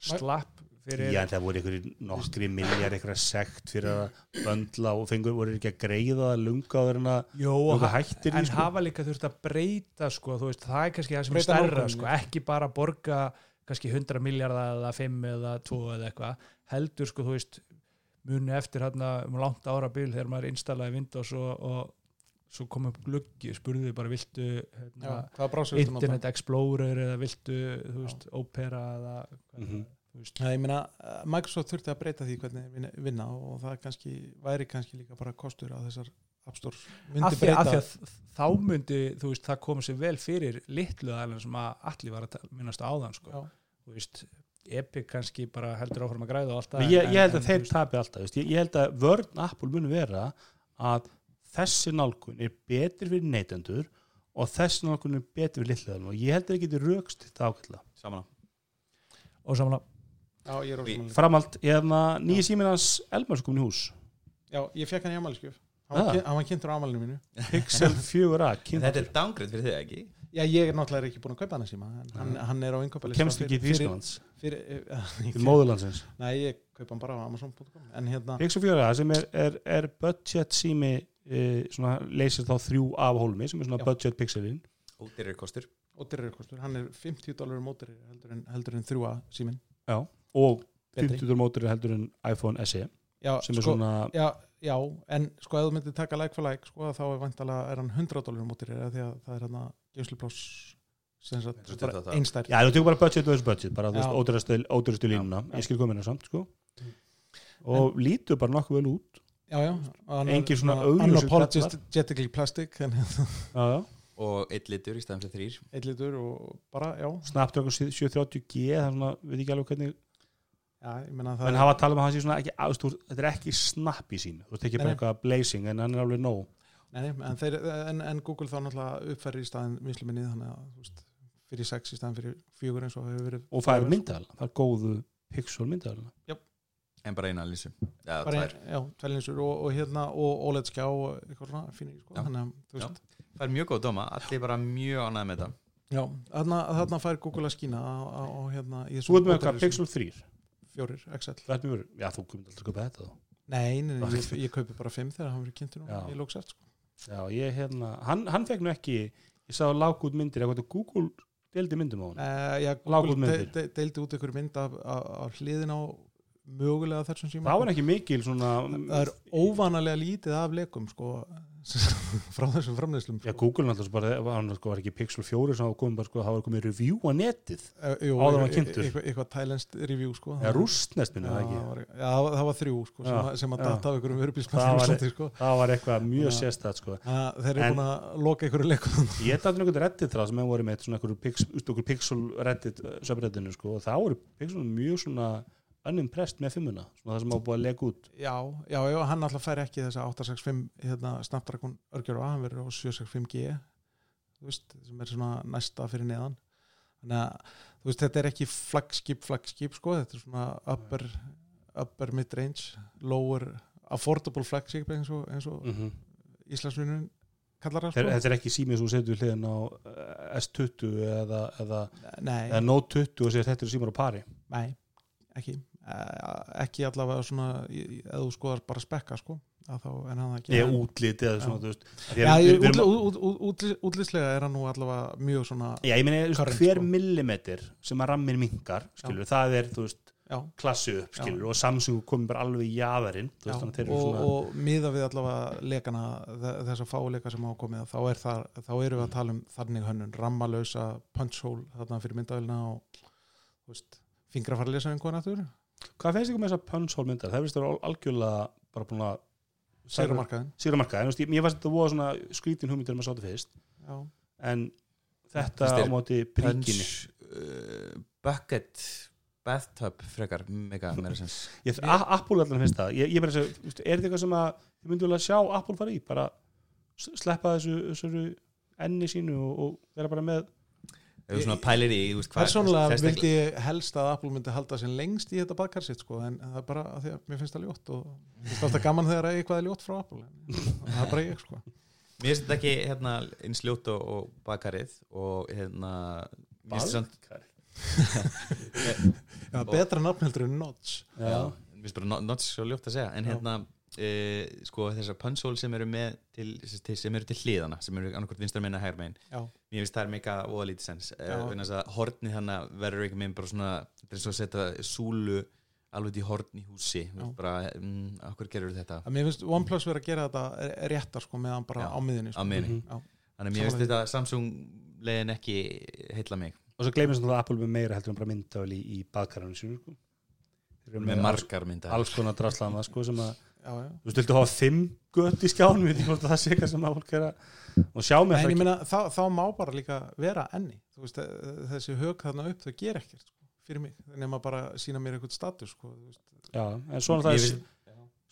slapp. Já, það voru einhverjir nokkri milljar einhverja sekt fyrir að böndla og fengur voru ekki að greiða það lunga að Jó, nokkuð hættir en sko. hafa líka þurft að breyta, sko, veist, það er kannski það sem er Breyta stærra, nálguninni. sko, ekki bara borga kannski 100 miljardar eða 5 eða 2 eða eitthvað, heldur, sko, þú veist, muni eftir hérna um langt árabil þegar maður installaði Windows og, og svo kom upp gluggi, spurði bara viltu já, hérna, þetta Internet Explorer eða viltu, þú veist, Opera eða Mhm. þú Já, ég meina, eh, Microsoft þurfti að breyta því hvernig þeir vinna- og það kannski, væri kannski líka bara kostur að þessar App Stores myndi breyta af því að þá myndi þú veist, það koma sér vel fyrir litlu aðeins sem að allir var að minnast á áðan sko. Já. þú veist, Epic kannski bara heldur áfram að græða og allt það Men ég, ég held en, að þeir tapi alltaf veist. ég, ég held að vörn Apple muni vera að þessi nálgun er betur fyrir neytendur og þessi nálgun er betur fyrir litlaðan og ég held að það getur raukst þetta ákveðla saman og Já, ég er ósamlega framald, hérna nýja síminans Elmar sko komin í hús. Já, ég fekk hann í amaliskjöf Ah. Hann hann var kynntur á amalinu mínu. Pixel 4a En kynnt- þetta er downgrade fyrir þig ekki? Já, ég er náttúrulega ekki búin að kaupa hann að síma en hann, hann er á innkaupa kemst ekki í Þýskalands? fyrir, fyrir, til móðurlandsins? Nei, ég kaupa hann bara á Amazon.com en hérna, Pixel 4a sem er, er, er budget sími e, svona leysir þá þrjú af hólmi sem er svona Já. budget pixelin Ódýrir kostur. Ódýrir kostur, hann er 50 dólarum mótur heldur en, heldur en þrjúa símin já. Og Betri. 50 mótur heldur en iPhone SE Já, sem er sko, svona já, já, en sko ef þú myndir taka like for like sko, þá er vantalega er hann 100 dólarum mótur því að það er hann að þetta- einstær Já, þú tekur bara budget versus budget, bara ódýrastu línuna, ég skil komina samt, sko. Og lítur bara nokkuð vel út. já, já, er svona augljósir unapologetically plastic en Já, já. og eitt litur í stæðan fyrir þrýr eitt litur og bara, já, Snapdragon 730G, það er svona, við ekki alveg hvernig, já ég menna það en hafa að tala um að hann sé svona ekki, að, þú, veist, þetta er ekki snapp í sín, þú ekki bara eitthvað blazing, en hann er alveg nóg. Nei, nei, en, þeir, en, en Google þá náttúrulega uppfæri í staðin misluminni þannig að fyrir 6 í staðin fyrir 4 eins og hefur verið Og það er myndaðal, það er góðu pixel myndaðal. en bara eina lísu Já, tvær. já, tvælinsur og, og hérna og OLED skjá og eitthvað svona fínir sko, Það er mjög góð dóma, allir bara mjög ánægð með þetta. Já, þarna, þarna fær Google að skína á, á, á hérna í Þú veit með sem- Pixel 3, fjórir, XL já, þú komið alltaf að köpa þetta þá. nei, nei, nei ég, ég kaupi bara 5 þegar hann verið kynntur nú Já. í lókseft sko. Já, ég hérna, hann, hann fekk nú ekki, ég sá lág út myndir, eitthvað Google deildi myndum á hann uh, já, Lágu út Google de, de, deildi út ykkur mynd af, af, af hliðin á mögulega þessum síma það var ekki mikil svona það er óvanalega lítið af leikum sko, frá þessum framleiðslum Já, sko. Google náttúrulega bara, var, hann, sko, var ekki Pixel 4 sem hafa komið bara, sko, það var komið review á netið Eh, jú, áður en hann e- kynntur. e- eitthvað, eitthvað thailandst review sko. eða rústnest minni já, það ekki það var, já, það var- það var þrjú sko, sem, Já, sem að já. data af um Það var- vörubílsmæður sko. það var eitthvað mjög Já. sérstætt sko. Að þeir eru búin að loka ykkur leikum ég dætti einhvern reddit þrað sem hefur voru með einhverju einhverju pixel reddit subreddinu sko, og það voru pixel mjög svona unimpressed með fimmuna svona það sem hafa búið að lega út. Já, já, já, hann alltaf fær ekki þessa 865 hérna, Snapdragon örgjör hann verður á 765G þú veist, sem er svona næsta fyrir neðan. Þannig að þú veist, þetta er ekki flagskip, flagskip sko, þetta er svona upper, upper mid-range lower, affordable flagskip eins og, eins og mm Íslandsvinnun kallar það sko. þetta er ekki símið sem setur hliðin á eh, S20 eða, eða, eða Note 20 og segir þetta er símar á pari. Nei, ekki ekki allavega svona ef þú skoðar bara spekka sko að þá en hann ekki eða útlit eða svona að útlýslega er hann nú allavega mjög svona Já, ég veist, Current, hver sko. millimetr sem að rammir minkar, skilur, það er, veist, klassu upp, skilur, og Samsung komið bara alveg í að eru og, svona, og miða við allavega lekana þe- þessa fáleika sem hafa komið þá, er það, þá erum við að tala um þannig hönnun rammalösa punch hole þarna fyrir myndavélina og veist, fingrafarlesa einhvern aftur hvað finnst ykkur með þessa punch-hole myndar? Það finnst þér algjörlega bara búin að sér markaðin Sigur marka, en þú veist, ég- mér fannst þetta voða svona skrítin hugmyndir um að sáta fyrst, já, en þetta á móti príkinni. punch uh, bucket bathtub frekar mega meira sens. Ég, Apple allan finnst það, ég, ég veist, er þetta eitthvað sem að þið myndu vilja sjá Apple fara í, bara sleppa þessu, þessu enni sínu og, og vera bara með ef þú svona pælir í þú veist, hvað- persónulega sérstaklega- vildi ég helst að Apple myndi halda sér lengst í þetta badkar sitt sko, en það er bara að því að mér finnst það ljótt og mér finnst alltaf gaman þegar að eitthvað er ljótt frá Apple en það er bara ég sko. Mér finnst þetta ekki hérna, eins ljótt og, og bakarið og hérna samt- já, betra nafn heldur en Notch. Já, mér finnst bara not, not svo ljótt að segja en Já. hérna e, sko þessar punchhole sem eru með til, sem eru til hliðana sem eru annarkvort vinstra meina hægur megin. Já, mér finnst það er mega óða lítið sens e, vegna þess að hornið þannig verður ekki megin bara svona þetta er svo að setja súlu alveg í horn í húsi. Þú bara, mm, okkur gerur þetta? Að mér finnst OnePlus verið að gera þetta réttar sko meðan bara Já, á miðinni á sko. miðinni Já. þannig að mér finnst þetta Samsung leiðin ekki heilla mig. Og svo gleymist það að Apple með meira heldur en bara myndavel í, í baðkaranu sínu sko. Með margar myndar alls konar draslana sko, sem að. Þú veist, viltu hafa fimm gött í skjánum? Við ekki hvort það sé eitthvað sem að fólk er að og sjá mér En það ég ekki meina, þá, þá má bara líka vera enni. Þú veist, eh, þessi hög þarna upp þau ger ekkert sko, fyrir mig, nema bara sína mér eitthvað status sko, já, en svona það er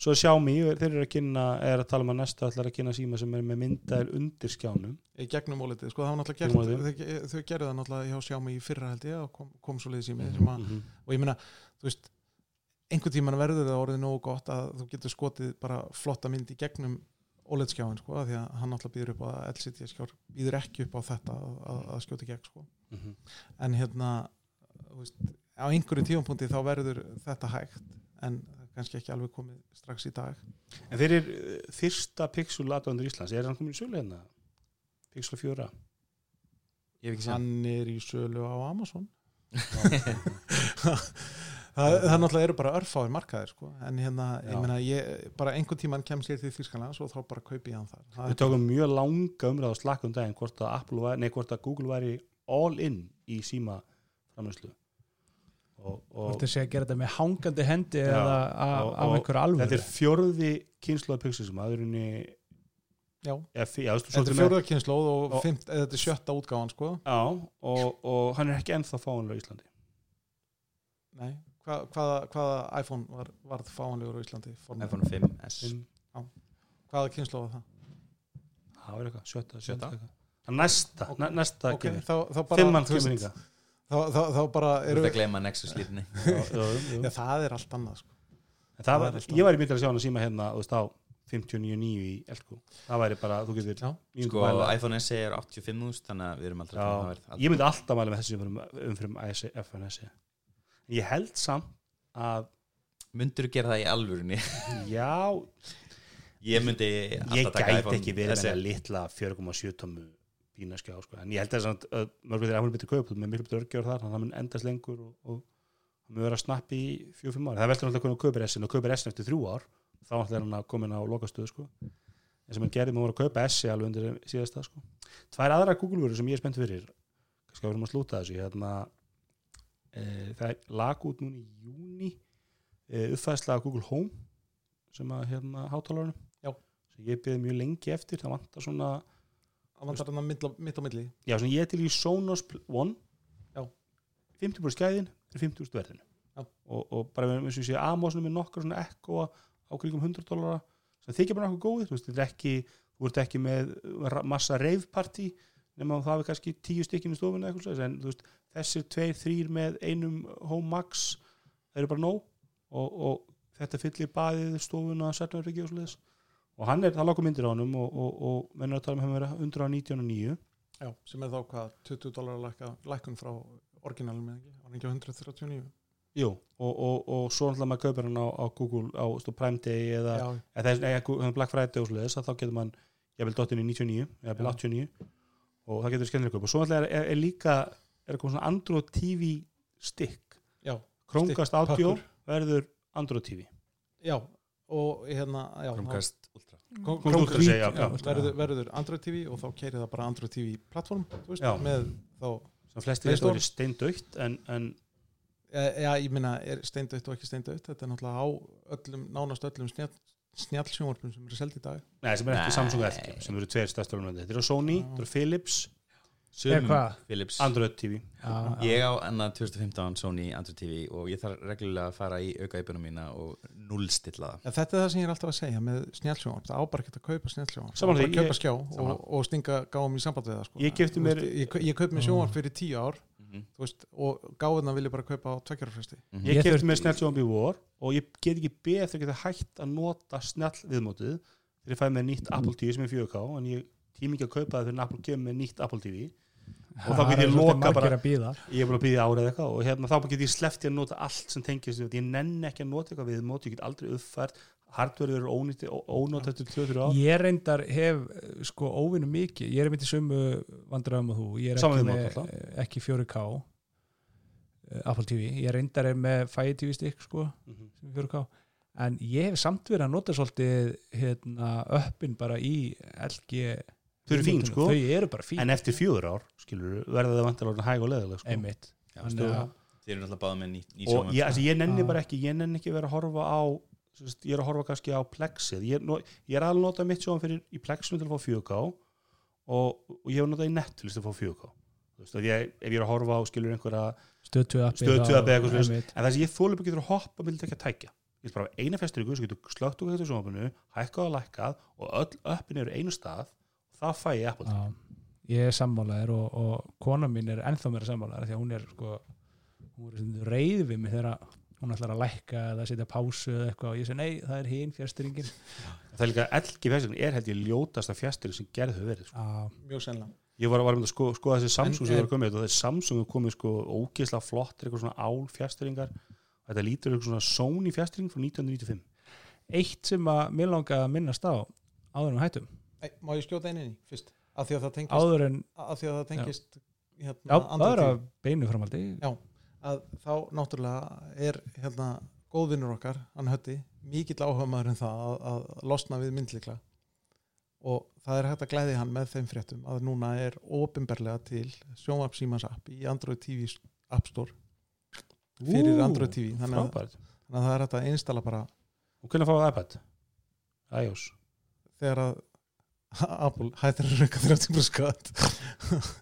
svo er Xiaomi, þeir eru að kynna er að tala um að næsta ætlar að kynna síma sem er með myndaðil undir skjánum. Í gegnum ólitið, sko, það var náttúrulega gert. þau, þau gerðu það náttúrulega hjá Xiaomi í fyrra held ég og kom, kom svo mig Mhm. mm og ég meina, þú veist einhvern tíman verður það orðið nógu gott að þú getur skotið bara flotta mynd í gegnum OLED skjáin, sko, af því að hann náttúrulega býður upp á að LCD skjár býður ekki upp á þetta að, að, skjóta í gegn, sko. Mhm. en hérna þú veist, á einhverju tífumpunkti þá verður þetta hægt en kannski ekki alveg komið strax í dag. En fyrir uh, fyrsta Pixel aðdóndur Íslands, er hann komin í sölu hérna? Pixel 4 ég hef ekki séð. Hann er í sölu á Amazon það, það náttúrulega eru bara örfáir markaðir sko. en hérna, ég meina ég, bara einhvern tíman kemst ég til Þýskalands og þá bara kaupi ég hann þar. Það við tókum mjög langa umræð á slakkum daginn hvort að, Apple væri, nei, hvort að Google væri all in í síma framherslu og, og Hvort þið sé að gera þetta með hangandi hendi Já, eða af, einhverju alveg þetta er fjörði kynslu af Pixel sem aður unni já, þetta er fjóruða kynnslóð og, Og- fimt, eða þetta er sjötta útgáfan sko. Já, og, og hann er ekki ennþá fáanlega í Íslandi. Nei, Hva, hvaða, hvaða iPhone var, varð fáanlegur á Íslandi formlega? iPhone 5S Fimm- hvaða kynnslóð var það? Það var eitthvað, sjötta, Sjötta? næsta, Ok. næ- næsta Ok, kemur. þá, þá bara veist, þá, þá, þá bara Þú eru ert að gleyma Nexus lítni Já, það er allt annað sko. það það var, er alltaf- Ég var í myndir að sjá hann að síma hérna þú veist á 59.9 í Elko. Það væri bara, þú getur Sko mæla- iPhone SE er 85.000 þannig að við erum aldrei að tala um Já, það. Verð ég myndi alltaf mæla með þessu umfyrum, umfyrum FNS Ég held samt að Myndur þú gera það í alvörunni? já, Ég myndi ég alltaf gæti ekki verið með litla 4,7 tómu pína skjá sko. en ég held að, samt að mörgur þeir áhverjum betur kaup með miklu betur örgjör þar, þannig að það mun endast lengur og, og það mun vera að snappi í fjóð-fimm ár það veldur náttúrulega hvernig kaupir S-in og kaupir S-in eftir þrjú ár þá er hann að komin á lokastöðu sko. en sem hann gerði með að kaupa S-i alveg undir síðasta sko. tvær aðra Google-vörur sem ég er spennt fyrir kannski að við erum að slúta þessu hérna, e, það er lag út núna í júni e, uppfæðsla af Google Home sem að hérna hátalarunum. Sem ég beði mjög lengi eftir. Það vantar svona það vantar hann mitt, á- milli. Já, svona ég er til í Sonos One. Já. 50% skæðin er 50% verðinu. Og, og bara með eins og ég sé Amazonu með nokkur svona ekko á kringum 100 dólara sem þykja bara nokkuð góðið þú veist, er þú ert ekki með massa reifparti nema það er kannski tíu stykkinu stofuna eitthvað svoleiðis, en veist, þessir tveir, þrýr með einum Home Max það eru bara nóg og, og þetta fyllir baðið stofuna, sérnarriki og svoleiðis. Og hann er, það lágur myndir á honum og, og, og mennur að tala um hann vera 119.9 Já, sem er þá hvað 20 dólar lækkun frá orginalum eða ekki, var hann ekki á 139 Jú, og, og, og svo náttúrulega maður kaupir hann á, á Google á stó, Prime Day eða, eða eða Black Friday og að þá getur mann, ég vil dottin í 99 eða vil Já. 89 og það getur skemmtilega kaup og svo náttúrulega er, er, er líka er komið svona Android TV stick. Já, Chromecast Stick, Audio pakkur. verður Android TV já og hérna já, Chromecast Ultra. Chromecast Ultra, já, já, verður, verður Android TV og þá keirir það bara Android TV plattform þú veist, með þá sem þetta Store. verið steindaukt en, en e- já, ég minna, er steindautt og ekki steindautt? Þetta er náttúrulega á öllum, nánast öllum snjall, snjallsjónvarpum sem eru seldi í dag. Neða, sem er ekki Nei. Samsung LG sem eru tveir stærstu alveg þetta eru Sony, þetta eru Philips hvað? Philips. Android TV Já, Ég á annað 2015 Sony Android TV og ég þarf reglulega að fara í aukaýpunum mína og nullstilla það. Ja, þetta er það sem ég er alltaf að segja með snjallsjónvarp. Það á bara ekki að kaupa snjallsjónvarp. Það á Saman bara því, að kaupa skjá og, og stinga gáum í samband við það sko. Ég mér- ég, ég kaup mér sjónvarp fyrir tíu ár Mhm, þú veist, og gáðuna vil ég bara kaupa á tveggjárafresti mhm. Ég Ég kefti þurfti- með snjallsjónvarp í vor og ég get ekki beð þegar geta hægt að nota snjall viðmótið þegar ég fæ með nýtt Apple TV sem er 4K en ég tími ekki að kaupa það fyrir Apple kemur með nýtt Apple TV og þá get ég loka bara ég er búin að býða árið eitthvað og hérna þá get ég sleppt ég að nota allt sem tengist ég nenni ekki að nota eitthvað viðmót ég get aldrei uppfært hardware eru ónýtti ónótt eftir 2-3 ár. Ég reyndar hef eh, sko óvinnu mikið, ég er myndið sömu vandræðum og þú, ég er ekki, með, ekki 4K eh, Apple TV, ég reyndar er með Fire TV stick sko, sem er 4K en ég hef samt verið að nota svolítið hérna, öppin bara í LG þau eru fín sko. Þau eru bara fín, en eftir fjögur ár skilur verða það vantilega hæg og leðileg sko. einmitt. Já, Þannig að- Þið eru náttúrulega báða með ný, ný og ég, altså, ég nenni bara ekki ég nenni ekki vera að horfa á ég er að horfa kannski á plexið ég, er ég er að nota mitt sjóðan fyrir í plexinu til að fá 4K og, og ég hef notað í Netflix til að fá 4K Þú veist, að ég, ef ég er að horfa á skilur einhverja stöðtöð appi Stöð 2 appi eitthvað svoleiðis. einmitt. en það sem ég bara getur að hoppa með ekki að tækja ég vil bara hafa eina festringu sem getur slögt úr þetta sjónvapinu hækkað og lækkað og öll öppin eru einu stað og það fæ ég Apple. Já, ég er sammálaður og, og kona mín er ennþá meira sammálaður því að hún er sko hún er reið við mig þegar hún ætlar að lækka eða setja pásu eða eitthvað og ég segi nei, það er hinn fjärstyringin það er líka LG festring er held ég ljótasta festring sem gerð hefur verið sko. Já, mjög sennilega. Ég var, var að sko, skoða þessi Samsung sem var komið og þessi Samsung er komið sko ógeðslega flottir eitthvað svona ál fjastringar þetta lítur eitthvað svona Sony fjastring frá 1995 eitt sem að mér langa að minnast á áður en hættum. Ei, má ég skjóta einu inn í fyrst? Af því að það tengist, áður en, af því að það tengist hérna, já, það er að beinu framaldi Já. Að þá náttúrulega er hérna góðvinnur okkar, hann hötti mikill áhuga maður en það að, að losna við myndlikla og það er hægt að glæði hann með þeim fréttum að núna er ofinberlega til sjónvarp Símans app í Android TV App Store fyrir Android TV þannig að, þannig að það er hægt að installa bara og hvernig fáið iPad? iOS? Þegar að Apple hættir að rauka 30% skatt.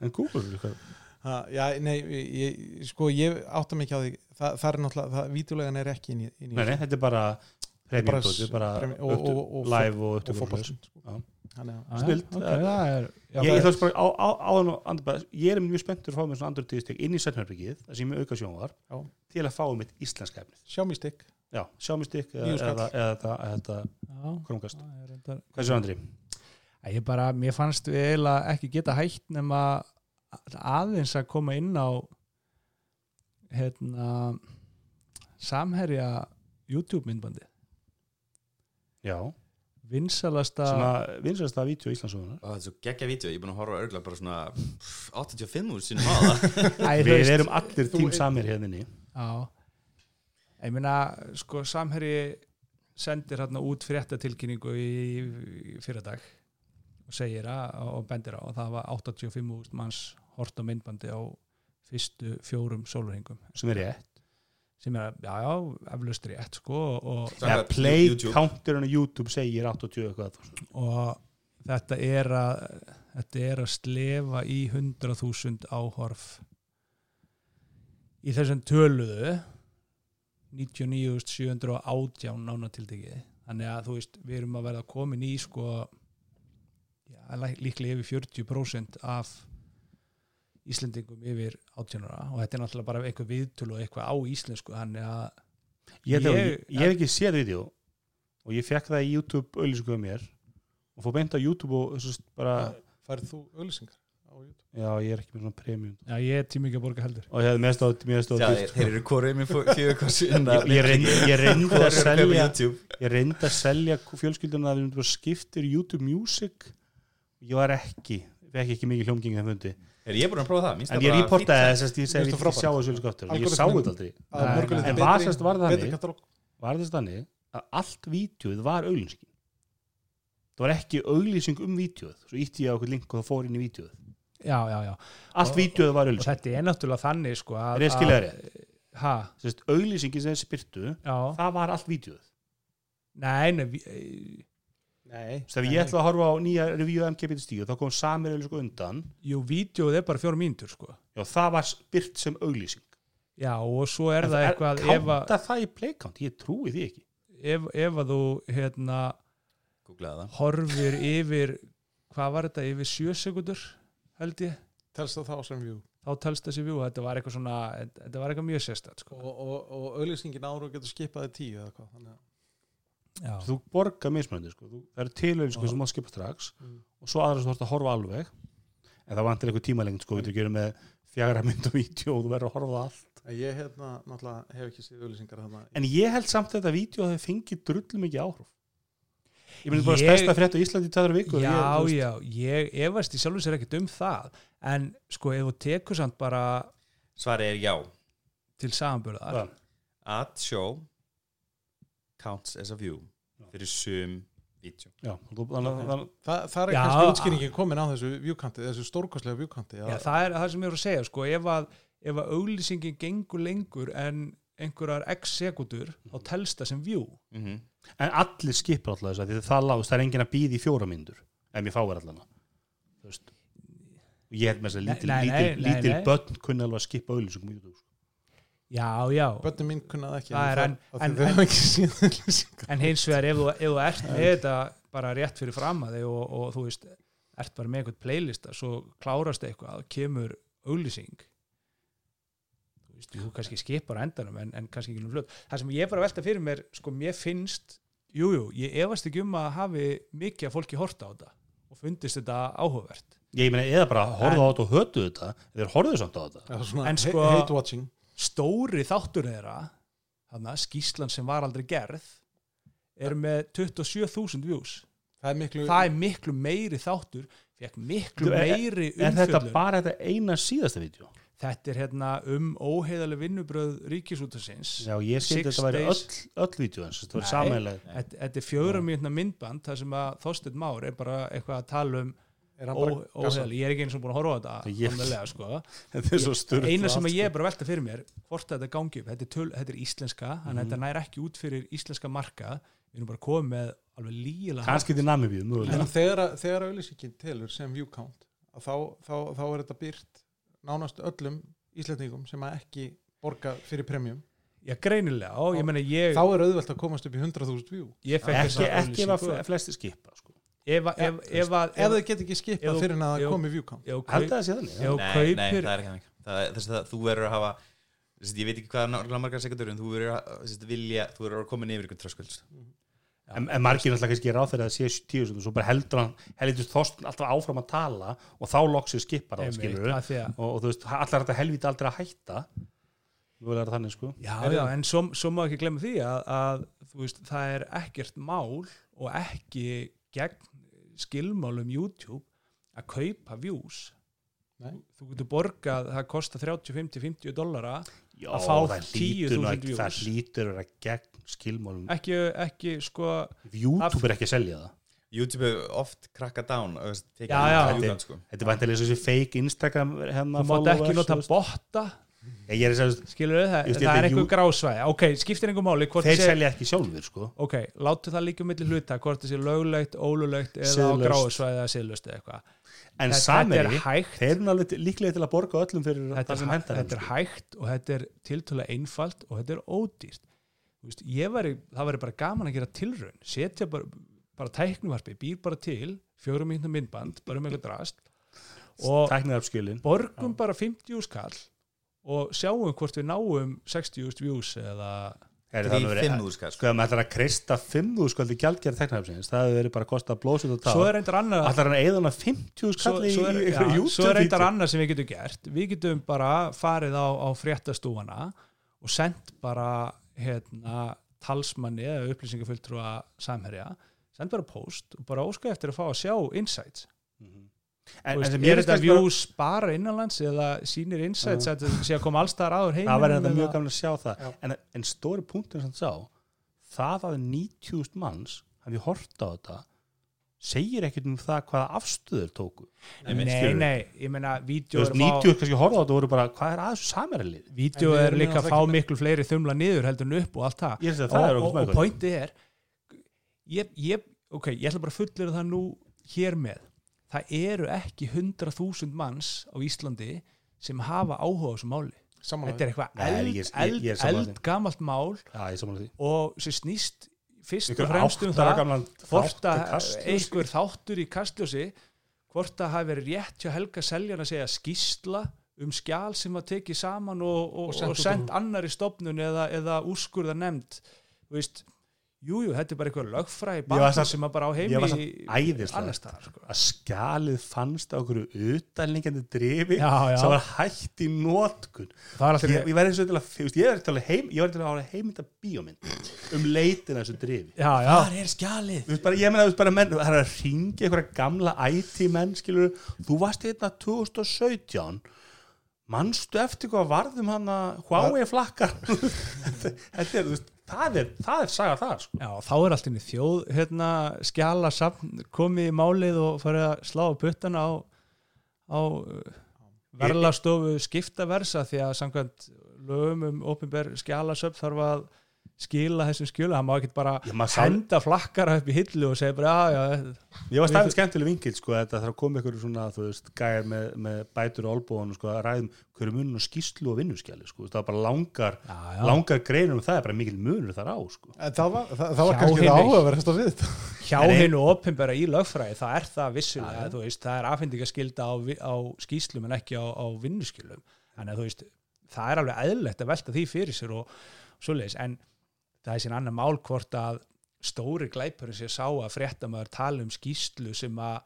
En Google eitthvað Ha, já, nei, ég, sko ég átta mig ekki á því. Það, það er náttúrulega, það, vídeolegan er ekki inn í, inn í nei, nei, þetta er bara live og svoleiðis. sko. Að- er, já, ég, er er mjög spenntur að fá mér svona Android TV-stik inn í setnherbyggið það sem ég auka sjónvar til að fá mitt íslenska efnið Xiaomi stick. Já, Xiaomi stik eða, er reyndar- hvað er svo Andri? Ég bara, mér fannst við eiginlega ekki geta hægt nema aðeins að koma inn á hérna samherja YouTube myndbandi já, vinsalasta sem að vinsast það vídeo Íslandsögunar Ó, þetta er svo geggja vídeo, ég er búin að horfa örgulega bara svona pff, 85 úr það Æ, þú Við erum allir tím samir hérna Já. Ég meina, sko, samherji sendir hérna út fréttatilkynningu í, í fyrradag og segir að, og bendir á að það var 85.000 manns hort á myndbandi á fyrstu fjórum sólurhingum sem er rétt. Sem er, já, já, eflaust rétt sko, og, ja, Play á YouTube segir 80 eitthvað og þetta er að þetta er að slefa í 100.000 áhorf. Í þessum töluðu 99.718 nánatildegi. Þannig að þú veist, við erum að verða komin í sko já, líklega yfir 40% af Íslendingum yfir 18 ára og þetta er náttúrulega bara eitthvað viðtölu og eitthvað á íslensku þannig að ég, ég, Ég- ég hef ekki séð vídeo og ég fekk það í YouTube auðlýsingu um mér og fór beint á YouTube og að bara færð þú YouTube? Já, ég er ekki með svona premium. Já, ég er tími ekki að borga heldur. Og ég hefði mest á mér stóð Já, dýrt, þeir, eru fjögur kossi ég, reyndi, að selja YouTube. ég reyndi að selja fjölskylduna að við skiptir YouTube Music? Ég var ekki, fekk ekki mikið hljómgeng en fundi, Er ég búin að prófa það? En það ég reportaði þess að ég segi það sjá þessu skottur ég Algoritminn- sá þetta aldrei. að en var það betri þannig katalóg. var þess þannig að allt vídeoð var auglýsingin. Það var ekki auglýsing um vídeoð svo ítti ég á okkur link og það fór inn í vídeoð já, já, já, allt Og- vídeoð var og auglýsing. þetta er náttúrulega þannig sko að, Er ég að skilja að- þér ha, Sérst, auglýsingin sem þessi byrtu það var allt vídeoð nei, Nei, Þegar ég ætla að horfa á nýja review MKBT10 þá kom samir auðlýsingu undan. Jú, vídeoð er bara fjóra mínútur sko. Já, það var byrt sem auglýsing. Já, og svo er En það eitthvað ef, að- Kánta það í playkant, ég trúi því ekki. Ef, ef að þú hérna horfir yfir hvað var þetta, yfir sjö sekundur held ég, telst það þá sem view? Þá telst þessi vjú þetta var eitthvað svona, þetta var eitthvað mjög sérstætt sko. og, og, og auðlýsingin ára getur skipaði tíu eða hvað þannig að já, þú borgar mismunandi, sko. þú, það eru til auglýsingu Já. sem má skipa strax Mm. og svo aðra sem þú þarfst að horfa alveg. En það vantir eitthvað tímalengt, sko, við gerum með fjagra mynd og vídeo og þú verður að horfa allt. En ég hérna náttúrulega hef ekki séð auðlýsingar þarna en ég held samt að þetta vídeo hefði fengið drullu mikið áhrif. Ég myndi bara Ég- stærsta frétt á Íslandi í tæðra viku já, ég, já, ég efast í sjálfur sér ekkert um það. En sko ef þú tekur samt bara Svarið er já. til samanburðar. Hvað? At show counts as a view fyrir sum vídeo. Já, það er kannski útskýringin komin á þessu viewkanti, þessu stórkostlega viewkanti Já, það er það sem ég er að segja sko, ef að, ef að auglýsingin gengur lengur en einhverjar x sekundur þá telst það sem view. Mm -hmm. en allir skipar alltaf þess að því það lágst, það er enginn að býða í fjóra myndur ef ég fáir allan. Þú veist Og ég held með þess að lítil, lítil, lítil börn kunni alveg að skipa auðlýsingum í YouTube sko. Já, já, Bönnum mín kunnaði ekki Það er en- en, en- en hins vegar ef þú, ef þú ert með þetta bara rétt fyrir fram að þig og, og þú veist, ert bara með eitthvað playlista svo klárast eitthvað, kemur auglýsing. Þú veist, þú kannski skipar á endanum en, en kannski ekki um fljótt. Það sem ég er bara að velta fyrir mér, sko, mér finnst jújú, jú, ég efast ekki um að hafi mikið af fólki horta á þetta og fundist þetta áhugavert. Ég meina eða bara horfðu á þetta og hötu þetta eða horfðu samt á þetta. En sko- hate watching stóri þáttur þeirra þarna, skýslan sem var aldrei gerð er með 27.000 views. Það er miklu það er miklu meiri þáttur miklu Þú, er- meiri er þetta bara þetta eina síðasta vídeo? Þetta er hérna um óheiðaleg vinnubröð ríkisútasins já ég skildi Six þetta væri öll, öll vídeo þetta var Nei. samælega þetta, er fjögra mínutna myndband þar sem að Þorsteinn Már er bara eitthvað að tala um er hann bara ó- óheiðaleg, ég er ekki eins og búin að horfa á þetta Ég- almennilega, sko. þetta er eina sem að ég er bara velta fyrir mér hvort þetta gangi upp, þetta er, töl, þetta er íslenska þannig að þetta nær ekki út fyrir íslenska marka. Við erum bara komið með alveg lígilega kannski til Namibíu mögulega. En þegar, þegar auðlýsingin telur sem view count að þá, þá, þá er þetta byrt nánast öllum Íslandingum sem að ekki borga fyrir premium. Já, greinilega, og ég meina ég, þá er auðvelt að komast upp í 100.000 view. Ég fekk ekki, ekki ef að auglýsingu. fle- flestir skipa sko. Ef, að- ef, ef, að- ef þau get ekki skipað fyrir en að það komi þú held að það sé þannig nei, það er ekki þannig. Það, er- þess að þú verður að hafa að ég veit ekki hvað er margar sekundur en þú verður að þess að vilja, þú verður að koma yfir ykkur tröskuld en, en margir náttúrulega kannski ráð þegar það sé tíu sem svo bara heldur hann heldur þorst alltaf áfram að tala og þá loksir skipar að- og, og þú veist, allar þetta helviti aldrei að hætta þú vera þannig sko. Já, já, en svo, svo má ekki glemma því að, að þú veist, það er ekkert mál og ekki gegn skilmálum YouTube að kaupa views Nei. þú getur borgað, það kostar 30, 50, 50 dollara Já, Að fá það 10.000 hlýtur nú ekki- views. það lítur að gegn skilmálum ekki, ekki sko YouTube er ekki að selja það YouTube er oft krakka down Já, það já. sko. þetta er vantilega þessi fake Instagram hérna, þú mátt ekki nota botta Ég ég er að segja, skilur við það, Just það er einhver jú- grásvæði. Ok, skiptir einhver máli þeir sé- selja ekki sjálfur sko. ok, látu það líka milli hluta hvort það sé löglegt, ólulegt eða á Siðlaust. gráðsvæði eða siðlust eða eitthvað. En sameri, er þeir eru líklega til að borga öllum fyrir þetta, sem hendar þetta er hægt og þetta er tiltölulega einfalt og þetta er ódýrt. Ég væri, það væri bara gaman að gera tilraun. Setja bara, bara tæknuvarpi býr bara til, fjórum mínúna myndband bara um eitthvað drast og borgum bara 50 skall og sjáum hvort við náum 60 views eða er það er í verið fimm úr skall sko að maður ætlar að kreista 5.000 skaldi gjaldgerð tæknarhafsins, það hefur verið bara að kosta blóðsut og tá svo er að eða hana 50 svo, skall í svo, er, einhverju já, YouTube svo er reyndar annað sem við getum gert. Við getum bara farið á, á fréttastúfana og sendt bara hérna, talsmanni eða upplýsingafulltrúa samherja. Send bara post og bara óska eftir að fá að sjá insights. Mhm. en, en, en veist, sem er þetta views bara innanlands eða sýnir insights að þetta sé að koma allstaðar áður heim það verður mjög gaman að sjá það. Já. en, en stóri punktur sem það sá það að 90.000 manns hafi hort á þetta segir ekkert um það hvaða afstöður tóku. Nei, skilurðu? nei, ég meina Þú vídeo veist, 90 kannski horfða á þetta og voru bara hvað er að þessu samerlið Vídeó En er líka að fá ekki miklu fleiri þumla niður heldur en upp og allt það. Ég það er og, og, og pointið er ég, ég, ok, ég ætla bara að fullera það nú hér með það eru ekki 100.000 manns á Íslandi sem hafa áhuga á þessu máli. Samanlega. þetta er eitthvað eld, eld, því. eldgamalt mál því. og sem snýst fyrst og fremst um það hvort að einhver þáttur í kastljósi hvort að hafi verið rétt hjá Helga Seljan að segja skýsla um skjál sem var tekið saman og, og, Og sendt annari stopnun eða, eða úrskurða nefnd veist, jú, jú, þetta er bara eitthvað lögfræði samt- sem að bara á heimi í- æðislega. sko. að skalið fannst á okkur utanlingandi drifi sem var hægt í nótkun ég, ég verði eins og til að þú veist, ég til að heim, ég verði til að hafa heimynda bíómynd um leitina þessu drifi já, já, er skjalið? Bara, ég meina, bara menn, það er að ringi einhverja gamla IT menn, skilur, þú varst hérna 2017, manstu eftir hvað varðum hann að Huawei flakkar, þetta er, þú veist, það er, það er saga þar, sko. já, þá er alltaf þjóð hérna, skjala safn komið í málið og farið að slá puttana á, á verðlastofu skiptaversa því að samkvæmt lögum um opinber skjalasöfn þarf að skila þessum skjölu, það má ekki bara Já, maður sá- henda flakkara upp í hillu og segja bara já, já, Ég var stæðið skemmtileg vingil, sko, þetta þarf að koma ykkur svona, þú veist, gæjar með, með bætur og olbúinu, sko, að ræðum hverju munum og skýslu og vinnuskjali, sko, það var bara langar, já, já. langar greinum og það er bara mikil munur þar á, sko. En það var, það, það var kannski það áhugaverðast að við þetta. hjá En ein- hennu opinbera í lögfræði það er það já. þú veist, það er afhendingaskylda á, á skýslum en ekki á, á vinnuskylum þannig að þú veist, það er alveg það er sín annar mál hvort að stóri glæpurinn sé sá að fréttamaður tala um skýslu sem að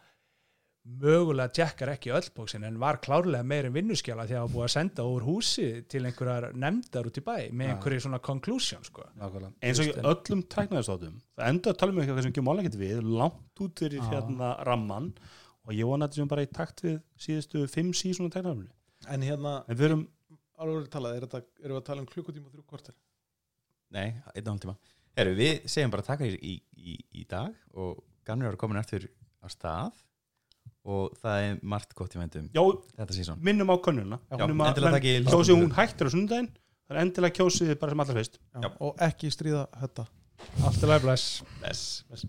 mögulega tjekkar ekki öll bóksin en var klárlega meir en vinnuskjala því að það var búið að senda úr húsi til einhverjar nefndar út í bæ með einhverju svona conclusion sko. Nákvæmlega. eins og í öllum tæknaðistátum það endur að tala um eitthvað sem ekki mála ekkert við langt út fyrir Já. hérna ramman og ég vona að þetta sem bara í takt við síðustu fimm sísona tæknaðarfinu En hérna, en við erum, alveg talað, er þetta, erum við að tala um klukkutíma og þrjú kortir? Nei, einn og hálf tíma. Heru, Við segjum bara takk fyrir í, í, í dag og gamlir eru komin eftir á stað og það er margt gott í vendum já, þetta sísón minnum á í- kjósið hún hættir á sundaginn það er endilega kjósið bara sem allra fyrst. Já. Og ekki stríða þetta. Allt er læg bless. Bless.